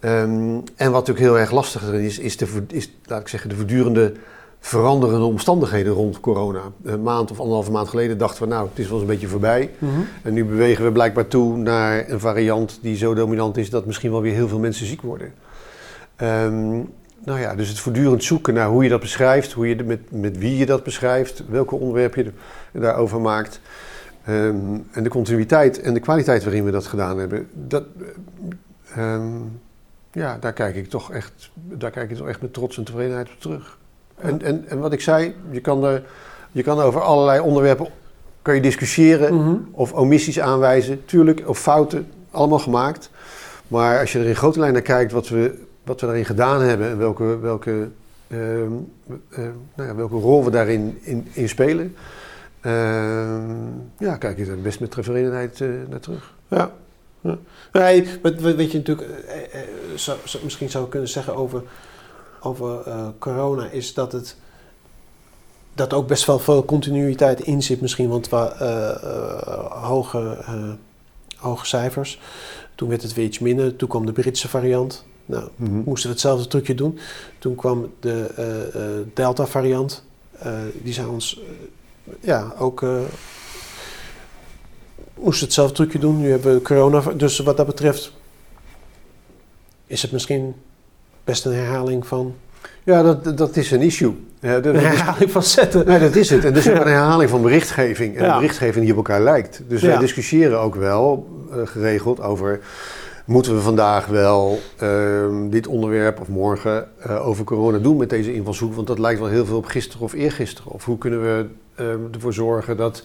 Ehm, en wat natuurlijk heel erg lastig is, is, de, is laat ik zeggen, de voortdurende veranderende omstandigheden rond corona. Een maand of anderhalve maand geleden dachten we, nou, het is wel eens een beetje voorbij. En nu bewegen we blijkbaar toe naar een variant die zo dominant is dat misschien wel weer heel veel mensen ziek worden. Ehm, nou ja, dus het voortdurend zoeken naar hoe je dat beschrijft, hoe je de- met, met wie je dat beschrijft, welke onderwerpen je er- daarover maakt. Ehm, en de continuïteit en de kwaliteit waarin we dat gedaan hebben, dat, ehm, ja, daar kijk ik toch echt, daar kijk ik toch echt met trots en tevredenheid op terug. En, en, en wat ik zei, je kan, er, je kan over allerlei onderwerpen kan je discussiëren Mhm. of omissies aanwijzen, tuurlijk, of fouten, allemaal gemaakt. Maar als je er in grote lijnen naar kijkt wat we, wat we daarin gedaan hebben en welke, welke, ehm, eh, nou ja, welke rol we daarin in, in spelen, ehm, ja, kijk je er best met tevredenheid eh, naar terug. Ja. ja. Nee, wat, je natuurlijk eh, misschien zou kunnen zeggen over, over corona is dat het dat ook best wel veel continuïteit in zit misschien, want hoge, hoge cijfers. Toen werd het weer iets minder. Toen kwam de Britse variant. Nou, moesten we hetzelfde trucje doen. Toen kwam de eh, eh, Delta-variant. Eh, die zijn ons ja, ook... moesten hetzelfde trucje doen. Nu hebben we corona. Dus wat dat betreft is het misschien best een herhaling van... Ja, dat, dat is een issue. Ja, dat, Een is, herhaling van zetten. nee, dat is het. En dus ook een [laughs] herhaling van berichtgeving. En Ja. berichtgeving die op elkaar lijkt. Dus Ja. wij discussiëren ook wel geregeld over... Moeten we vandaag wel ehm, dit onderwerp of morgen eh, over corona doen met deze invalshoek? Want dat lijkt wel heel veel op gisteren of eergisteren. Of hoe kunnen we ehm, ervoor zorgen dat,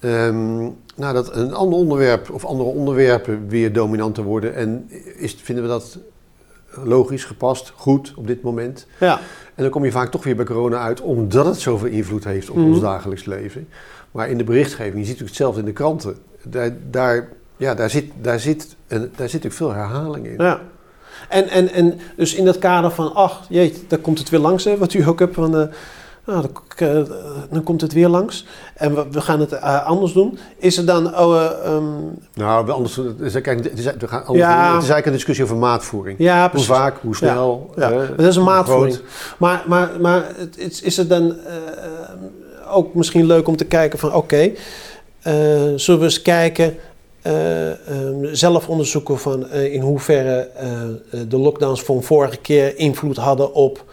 ehm, nou, dat een ander onderwerp of andere onderwerpen weer dominanter worden? En is, vinden we dat logisch, gepast, goed op dit moment? Ja. En dan kom je vaak toch weer bij corona uit, omdat het zoveel invloed heeft op Mhm. ons dagelijks leven. Maar in de berichtgeving, je ziet natuurlijk hetzelfde in de kranten. Daar, daar, ja, daar, zit, daar, zit, daar zit natuurlijk veel herhaling in. Ja. En, en, en dus in dat kader van, ach, jeetje, daar komt het weer langs, hè, wat u ook hebt van, nou, dan, dan komt het weer langs. En we, we gaan het eh, anders doen. Is er dan, oh, eh, ehm, Nou, anders, het is, kijk, het is, we gaan anders Ja. doen. het is eigenlijk een discussie over maatvoering. ja, Hoe vaak, hoe snel. Ja, hè, dat is een maatvoering. groot. Maar, maar, maar het, is, is het dan ook misschien leuk om te kijken van, oké, zullen we eens kijken, eh, ehm, zelf onderzoeken van eh, in hoeverre eh, de lockdowns van vorige keer invloed hadden op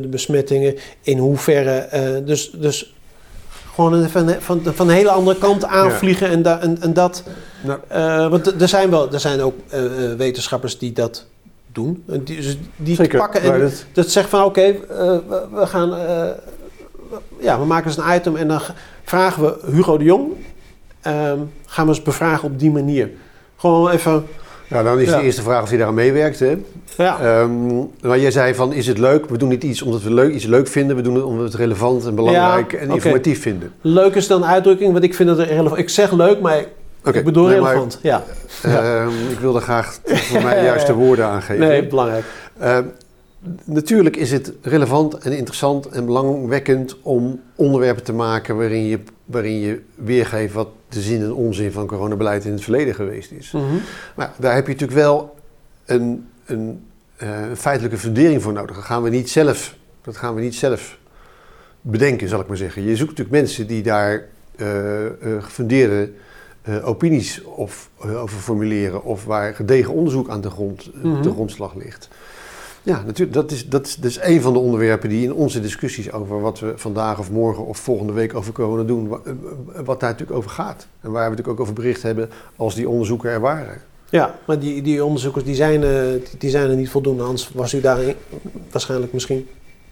de besmettingen, in hoeverre, dus, dus Gewoon van, van, van een hele andere kant aanvliegen en, da, en, en dat. Uh, want er zijn, wel, er zijn ook uh, wetenschappers die dat doen. Die, dus die Zeker, pakken en dat, dat zeggen van oké, okay, we, we, gaan. ja, we maken eens een item en dan vragen we Hugo de Jong. Um, gaan we eens bevragen op die manier. Gewoon even. Ja, dan is Ja. de eerste vraag of hij daaraan meewerkt. Hè? Ja, Ehm, maar jij zei van, is het leuk? We doen niet iets omdat we leuk, iets leuk vinden. We doen het omdat we het relevant en belangrijk Ja, en informatief vinden. leuk is dan een uitdrukking, want ik vind het relevant. Ik zeg leuk, maar ik bedoel nee, relevant. ja. Ja. ehm, ik wilde graag voor mij de juiste [laughs] woorden aangeven. Nee, belangrijk. Natuurlijk is het relevant en interessant en belangwekkend om onderwerpen te maken waarin je, waarin je weergeeft wat de zin en onzin van coronabeleid in het verleden geweest is. Mhm. Maar daar heb je natuurlijk wel een, een, eh, feitelijke fundering voor nodig. Dat gaan, we niet zelf, dat gaan we niet zelf bedenken, zal ik maar zeggen. Je zoekt natuurlijk mensen die daar eh, gefundeerde opinies of, over formuleren... of waar gedegen onderzoek aan de, grond, Mhm. de grondslag ligt. Ja, natuurlijk, dat is, dat, is, dat is een van de onderwerpen die in onze discussies over wat we vandaag of morgen of volgende week over corona doen, wa- eh, wat daar natuurlijk over gaat. En waar we natuurlijk ook over bericht hebben als die onderzoeken er waren. Ja, maar die, die onderzoekers die zijn, eh, die, zijn er niet voldoende. Anders was u daar waarschijnlijk misschien.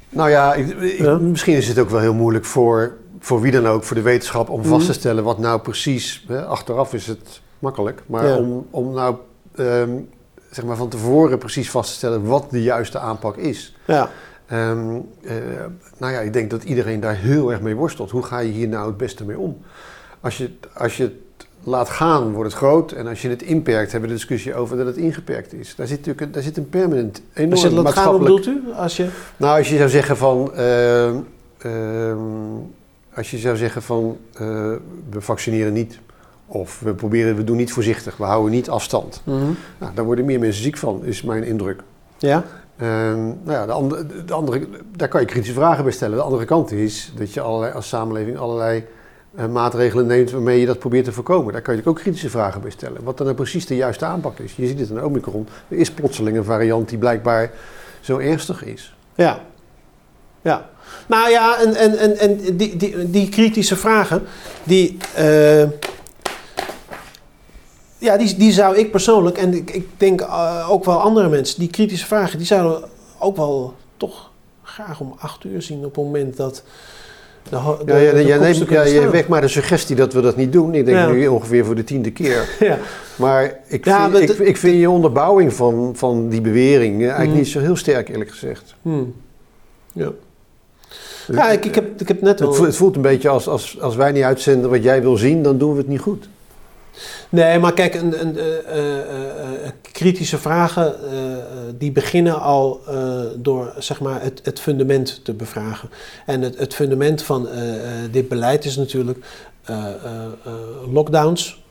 Nou ja, ik, ik- Ja. misschien is het ook wel heel moeilijk voor, voor wie dan ook, voor de wetenschap, om Mhm. vast te stellen wat nou precies. Hè, achteraf is het makkelijk, maar Ja. om, om nou ehm, zeg maar van tevoren precies vast te stellen wat de juiste aanpak is. Ja, Ehm, eh, nou ja, ik denk dat iedereen daar heel erg mee worstelt. Hoe ga je hier nou het beste mee om? Als je, als je het laat gaan, wordt het groot. En als je het inperkt, hebben we de discussie over dat het ingeperkt is. Daar zit natuurlijk een, daar zit een permanent, enorm als je hoe maatschappelijk... bedoelt u? Als je, Nou, als je zou zeggen van... ehm, ehm, als je zou zeggen van... eh, we vaccineren niet. Of we, proberen, we doen niet voorzichtig. We houden niet afstand. Mhm. Nou, daar worden meer mensen ziek van, is mijn indruk. Ja, Ehm, nou ja, de andere, de andere, daar kan je kritische vragen bij stellen. De andere kant is dat je allerlei, als samenleving allerlei eh, maatregelen neemt waarmee je dat probeert te voorkomen. Daar kan je ook kritische vragen bij stellen. Wat dan nou precies de juiste aanpak is. Je ziet het in Omicron. Er is plotseling een variant die blijkbaar zo ernstig is. ja. Ja. Nou ja, en, en, en, en die, die, die kritische vragen, die, eh, ja, die, die zou ik persoonlijk, en ik, ik denk eh, ook wel andere mensen, die kritische vragen, die zouden ook wel toch graag om acht uur zien op het moment dat de, Ja, ja, de jij neemt, kopstukken ja, je wekt maar de suggestie dat we dat niet doen. Ik denk nu ongeveer voor de tiende keer. [laughs] Ja. Maar ik, Ja, vind, maar ik, ik vind je onderbouwing van, van die bewering eh, eigenlijk Hmm. niet zo heel sterk, eerlijk gezegd. Hmm. Ja. Ja, ik, ik, heb, ik heb net voelt, het voelt een beetje als, als, als wij niet uitzenden wat jij wil zien, dan doen we het niet goed. Nee, maar kijk, een, een, eh, eh, eh, kritische vragen die beginnen al door zeg maar, het, het fundament te bevragen. En het, het fundament van dit beleid is natuurlijk lockdowns,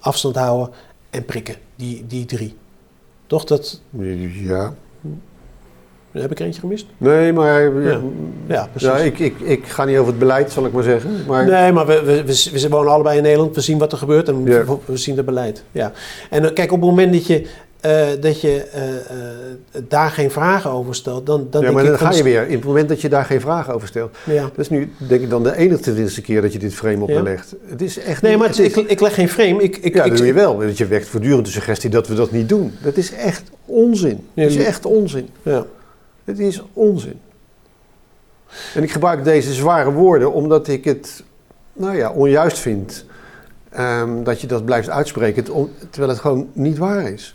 afstand houden en prikken. Die, die drie. Toch? Dat, Ja. Heb ik eentje gemist? Nee, maar Ja. Ja, precies. ja, ik, ik, ik ga niet over het beleid, zal ik maar zeggen. Maar Nee, maar we, we, we, we wonen allebei in Nederland. We zien wat er gebeurt en Ja. we, we zien het beleid. Ja. En eh, kijk, op het moment dat je, eh, dat je eh, daar geen vragen over stelt, dan, dan ja, denk maar ik dan van... ga je weer. In het moment dat je daar geen vragen over stelt. Ja. Dat is nu, denk ik, dan de enige keer dat je dit frame op me Ja. legt. Het is echt Nee, maar het ik, ik leg geen frame. Ik, ik, ja, ik, dat doe je wel. Want je wekt voortdurend de suggestie dat we dat niet doen. Dat is echt onzin. Dat is echt onzin. Ja. Het is onzin. En ik gebruik deze zware woorden omdat ik het, nou ja, onjuist vind ehm, dat je dat blijft uitspreken, terwijl het gewoon niet waar is.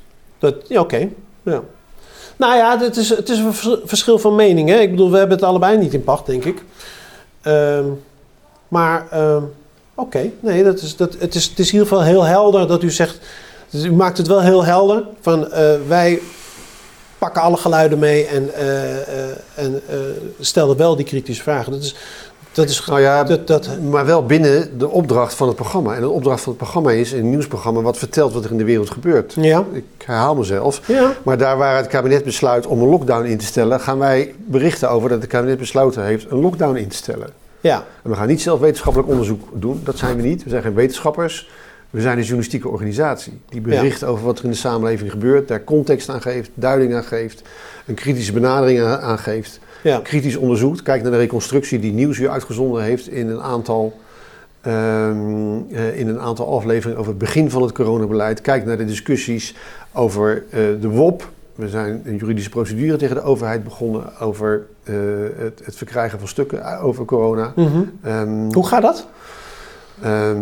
Ja, oké. Ja. Nou ja, het is, het is een vers- verschil van mening. Hè? Ik bedoel, we hebben het allebei niet in pacht, denk ik. Ehm, maar, ehm, oké. Nee, dat is, dat, het, is, het is in ieder geval heel helder dat u zegt... U maakt het wel heel helder van eh, wij pakken alle geluiden mee en, eh, eh, en eh, stellen wel die kritische vragen. Dat is, dat is Nou ja, dat, dat, maar wel binnen de opdracht van het programma. En de opdracht van het programma is een nieuwsprogramma wat vertelt wat er in de wereld gebeurt. ja, Ik herhaal mezelf. ja, Maar daar waar het kabinet besluit om een lockdown in te stellen, gaan wij berichten over dat het kabinet besloten heeft een lockdown in te stellen. ja, En we gaan niet zelf wetenschappelijk onderzoek doen, dat zijn we niet. We zijn geen wetenschappers. We zijn een journalistieke organisatie die bericht over wat er in de samenleving gebeurt, daar context aan geeft, duiding aan geeft, een kritische benadering aan, geeft. Ja. kritisch onderzoekt. Kijk naar de reconstructie die Nieuwsuur uitgezonden heeft in een aantal, ehm, eh, in een aantal afleveringen over het begin van het coronabeleid. Kijk naar de discussies over eh, de WOP. We zijn een juridische procedure tegen de overheid begonnen over eh, het, het verkrijgen van stukken over corona. Mhm. Ehm, Hoe gaat dat? ehm,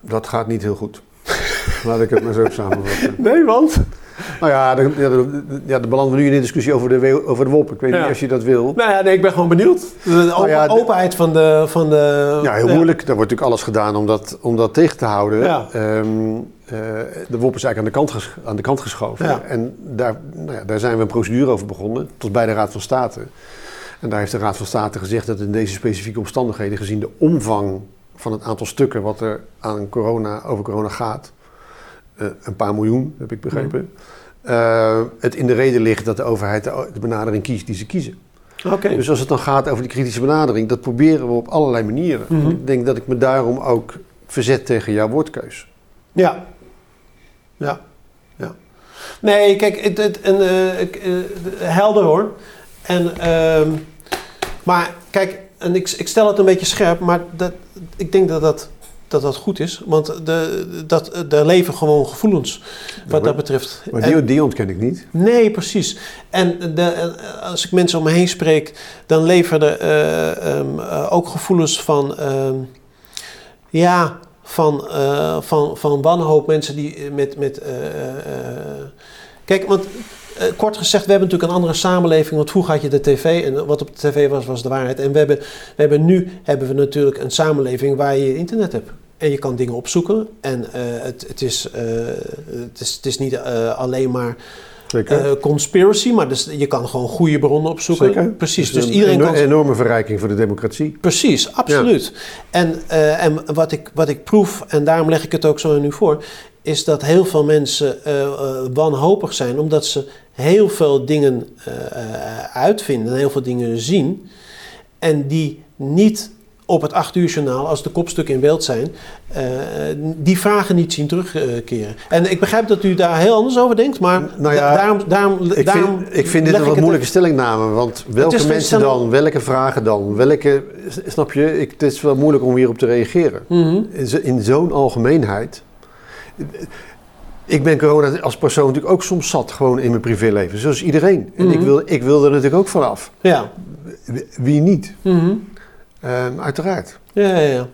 dat gaat niet heel goed. [laughs] Laat ik het maar zo samenvatten. Nee, want? Nou ja, de, ja, de, ja, de belanden we nu in een discussie over de, over de WOP. Ik weet Ja. niet of je dat wil. Nou ja, nee, ik ben gewoon benieuwd. De ja, de- openheid van de... Van de Ja, heel moeilijk. Daar wordt natuurlijk alles gedaan om dat, om dat tegen te houden. Ja. Ehm, eh, de WOP is eigenlijk aan de kant, ges- aan de kant geschoven. En daar, nou ja, daar zijn we een procedure over begonnen, tot bij de Raad van State. En daar heeft de Raad van State gezegd dat in deze specifieke omstandigheden, gezien de omvang van het aantal stukken wat er aan corona, over corona gaat, eh, een paar miljoen, heb ik begrepen, eh, het in de reden ligt dat de overheid de, de benadering kiest die ze kiezen. Oké. Dus als het dan gaat over die kritische benadering, dat proberen we op allerlei manieren. Mhm. Ik denk dat ik me daarom ook verzet tegen jouw woordkeus. Ja. Ja. Ja. Nee, kijk, het, het, en, eh, helder hoor. En, ehm, maar kijk, en ik, ik stel het een beetje scherp, maar dat, ik denk dat dat, dat, dat goed is. Want de, dat, er leven gewoon gevoelens wat maar- dat betreft. Maar En- die, die ontken ik niet. Nee, precies. En de, als ik mensen om me heen spreek, dan leveren eh, ehm, eh, ook gevoelens van, ehm, ja, van, eh, van, van wanhoop. Mensen die met. met kijk, want kort gezegd, we hebben natuurlijk een andere samenleving. Want vroeger had je de tv en wat op de tv was, was de waarheid. En we hebben, we hebben nu hebben we natuurlijk een samenleving waar je internet hebt. En je kan dingen opzoeken. En eh, het, het, is, eh, het, is, het is niet eh, alleen maar eh, conspiracy, maar dus je kan gewoon goede bronnen opzoeken. Zeker. Precies, Dus dus een iedereen kan... enorme verrijking voor de democratie. Precies, absoluut. En, eh, en wat, ik, wat ik proef, en daarom leg ik het ook zo nu voor, is dat heel veel mensen eh, eh, wanhopig zijn, omdat ze heel veel dingen eh, eh, uitvinden, heel veel dingen zien, en die niet op het 8 uur journaal, als de kopstukken in beeld zijn, eh, die vragen niet zien terugkeren. En ik begrijp dat u daar heel anders over denkt, maar Nou ja, da- daarom, daarom, Ik daarom vind, ik vind dit een wat moeilijke stellingname. Want welke mensen dan? Welke vragen dan? Welke, snap je? Ik, het is wel moeilijk om hierop te reageren. Mhm. In zo'n algemeenheid. Ik ben corona als persoon natuurlijk ook soms zat, gewoon in mijn privéleven. Zoals iedereen. En ik, Mhm. wil, ik wil er natuurlijk ook vanaf. Ja. Wie niet? Mhm. Ehm, uiteraard. Ja, ja, ja.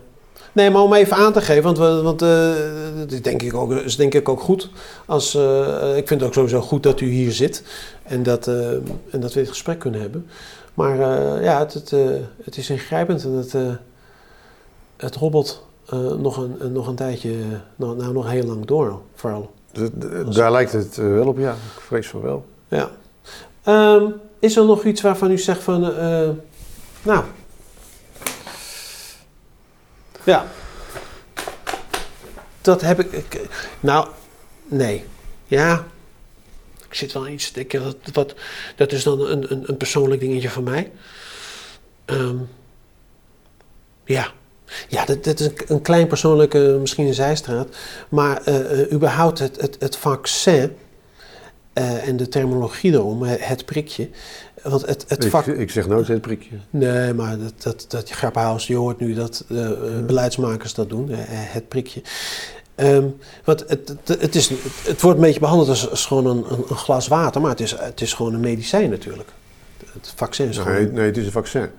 Nee, maar om even aan te geven, want, we, want eh, dat is denk ik ook, is denk ik ook goed. Als, eh, ik vind het ook sowieso goed dat u hier zit en dat, eh, en dat we dit gesprek kunnen hebben. Maar eh, ja, het, het, eh, het is ingrijpend en het, eh, het hobbelt eh, nog, een, nog een tijdje, eh, nou, nou nog heel lang door vooral. Daar lijkt het eh, wel op, ja. Ik vrees van wel. Ja. Ehm, is er nog iets waarvan u zegt van, eh, nou, ja, dat heb ik, ik- nou, nee, ja, ik zit wel iets denken, dat, wat, dat is dan een, een, een persoonlijk dingetje van mij. Ehm, ja. Ja, dat, dat is een, klein persoonlijke, misschien een zijstraat. Maar eh, überhaupt het, het, het vaccin eh, en de terminologie erom, he- het prikje. Want het, het Ik, vak... ik zeg nooit het prikje. Nee, maar dat, dat, dat grappenhuis, je hoort nu dat beleidsmakers dat doen, het prikje. Ehm, want het, het, het, is, het, wordt een beetje behandeld als, als gewoon een, een, glas water, maar het is, het is gewoon een medicijn natuurlijk. Het vaccin is gewoon... Nee, nee, het is een vaccin.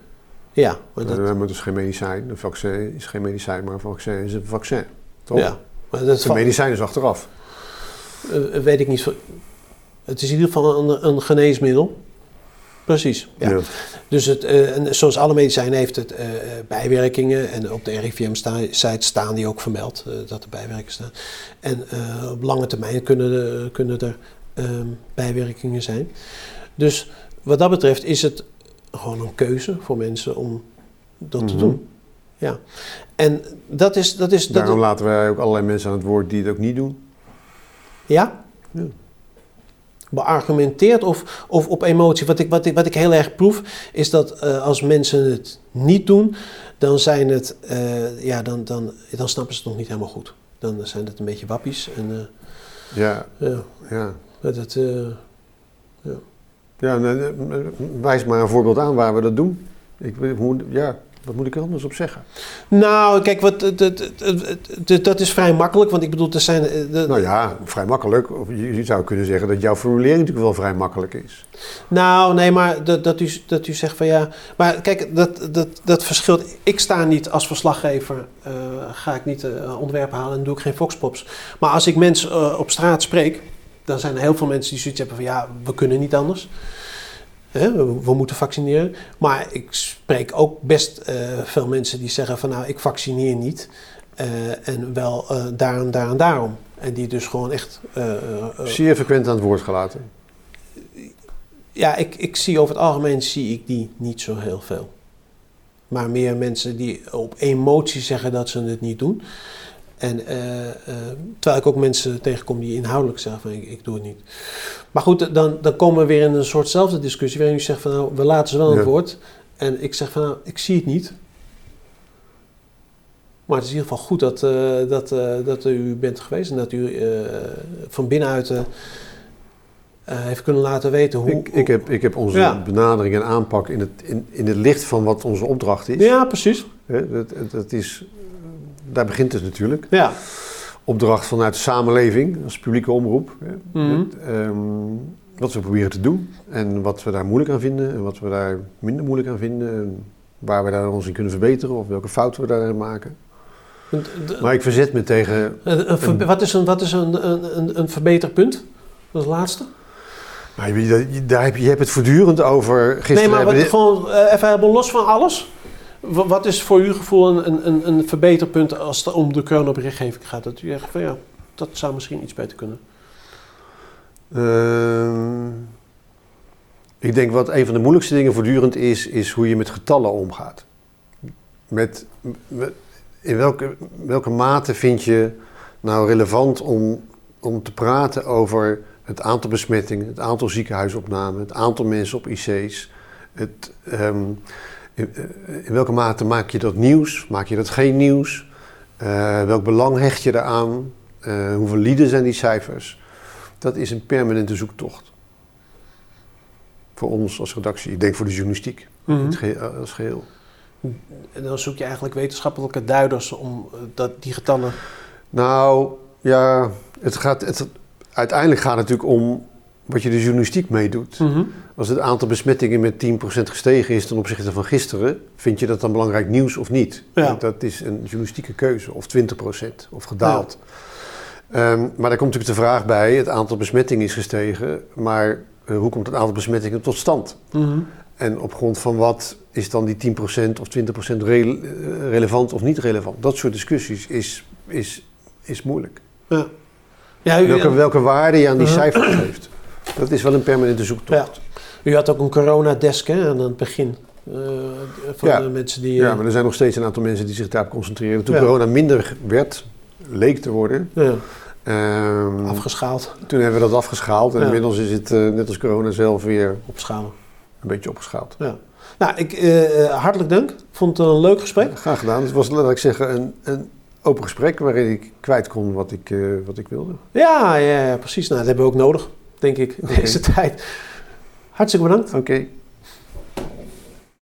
Ja, maar dat, We hebben dus geen medicijn. Een vaccin is geen medicijn, maar een vaccin is een vaccin. Toch? ja, maar dat De medicijn is achteraf. eh, weet ik niet. Het is in ieder geval een, een geneesmiddel. Precies. Ja. Ja. Dus het, eh, en zoals alle medicijnen heeft het eh, bijwerkingen. En op de RIVM-site staan die ook vermeld, eh, dat er bijwerkingen staan. En eh, op lange termijn kunnen, er- kunnen er ehm, bijwerkingen zijn. Dus wat dat betreft is het gewoon een keuze voor mensen om dat te Mhm. doen. Ja. En dat is... Dat is dat Daarom laten wij ook allerlei mensen aan het woord die het ook niet doen. Ja? Ja. Beargumenteerd of, of op emotie. Wat ik, wat, ik, wat ik heel erg proef, is dat eh, als mensen het niet doen, dan zijn het, eh, ja, dan, dan, dan snappen ze het nog niet helemaal goed. Dan zijn het een beetje wappies. En, Ja, eh, ja, ja. dat, het, eh, ja. Ja, wijs maar een voorbeeld aan waar we dat doen. Ik, hoe, ja, wat moet ik er anders op zeggen? Nou, kijk, wat, dat, dat, is vrij makkelijk, want ik bedoel, er zijn... eh, Nou ja, vrij makkelijk. Of je, zou kunnen zeggen dat jouw formulering natuurlijk wel vrij makkelijk is. Nou, nee, maar dat, dat, u, dat u zegt van ja. Maar kijk, dat, dat, dat verschilt. Ik sta niet als verslaggever, eh, ga ik niet eh, onderwerpen halen en doe ik geen Foxpops. Maar als ik mensen op straat spreek, dan zijn er heel veel mensen die zoiets hebben van ja, we kunnen niet anders. Hè, we, we moeten vaccineren. Maar ik spreek ook best eh, veel mensen die zeggen van nou, ik vaccineer niet. eh, en wel eh, daar en daar en daarom. En die dus gewoon echt. eh, eh, eh, Zeer frequent aan het woord gelaten. ja, ik, ik zie over het algemeen zie ik die niet zo heel veel. Maar meer mensen die op emotie zeggen dat ze het niet doen. En eh, eh, terwijl ik ook mensen tegenkom die inhoudelijk zeggen van ik, ik doe het niet. Maar goed, dan, dan komen we weer in een soortzelfde discussie waarin u zegt van nou, we laten ze wel Ja. woord. En ik zeg van nou, ik zie het niet. Maar het is in ieder geval goed dat, eh, dat, eh, dat u bent geweest en dat u eh, van binnenuit eh, eh, heeft kunnen laten weten hoe... Ik, ik, heb, ik heb onze Ja. benadering en aanpak in het, in, in het licht van wat onze opdracht is. Ja, precies. Dat- dat is daar begint het natuurlijk. Ja. Opdracht vanuit de samenleving, als publieke omroep. Hè. Mhm. Het, ehm, wat we proberen te doen en wat we daar moeilijk aan vinden en wat we daar minder moeilijk aan vinden. En waar we daar ons in kunnen verbeteren of welke fouten we daarin maken. Maar ik verzet me tegen. een- een verbe- wat is, een, wat is een, een, een, verbeterpunt? Dat is het laatste. Nou, je, daar heb je, je hebt het voortdurend over. Gisteren nee, maar wat, we- gewoon eh, even los van alles. Wa- Wat is voor uw gevoel een, een- een, verbeterpunt als het om de coronaberichtgeving gaat? Dat u zegt van ja, dat zou misschien iets beter kunnen. Ehm, ik denk wat een van de moeilijkste dingen voortdurend is, is hoe je met getallen omgaat. Met, met- in welke, welke mate vind je nou relevant om, om te praten over het aantal besmettingen, het aantal ziekenhuisopnamen, het aantal mensen op IC's. Het, ehm, in, in welke mate maak je dat nieuws? Maak je dat geen nieuws? Eh, welk belang hecht je daaraan? Eh hoe valide zijn die cijfers? Dat is een permanente zoektocht. Voor ons als redactie. Ik denk voor de journalistiek. Mhm. Het gehe- als geheel. En dan zoek je eigenlijk wetenschappelijke duiders om eh, dat, die getallen... Nou, ja, het gaat, het, uiteindelijk gaat het natuurlijk om wat je de journalistiek meedoet. Mhm. Als het aantal besmettingen met 10% gestegen is ten opzichte van gisteren, vind je dat dan belangrijk nieuws of niet? Ja. Dat is een journalistieke keuze, of 20% of gedaald. Ehm, maar daar komt natuurlijk de vraag bij: het aantal besmettingen is gestegen, maar eh, hoe komt het aantal besmettingen tot stand? Mhm. En op grond van wat is dan die 10% of 20% rele- eh, relevant of niet relevant? Dat soort discussies is, is, is moeilijk. Ja. Ja, u, Welke, welke waarde je aan die Mhm. cijfers geeft. Dat is wel een permanente zoektocht. u had ook een coronadesk hè, aan het begin. eh, van Ja. de mensen die... Ja, eh, maar er zijn nog steeds een aantal mensen die zich daarop concentreren. Toen Ja. corona minder werd, leek te worden, ja, ehm, afgeschaald, toen hebben we dat afgeschaald. En inmiddels is het, eh, net als corona zelf, weer opschalen. een beetje opgeschaald. Ja. Nou, ik, hartelijk dank. Ik vond het een leuk gesprek. Graag gedaan. Het was, laat ik zeggen, een, een open gesprek waarin ik kwijt kon wat ik, wat ik wilde. Ja, ja, ja, precies. Nou, dat hebben we ook nodig, denk ik, Oké. deze tijd. Hartstikke bedankt. Oké.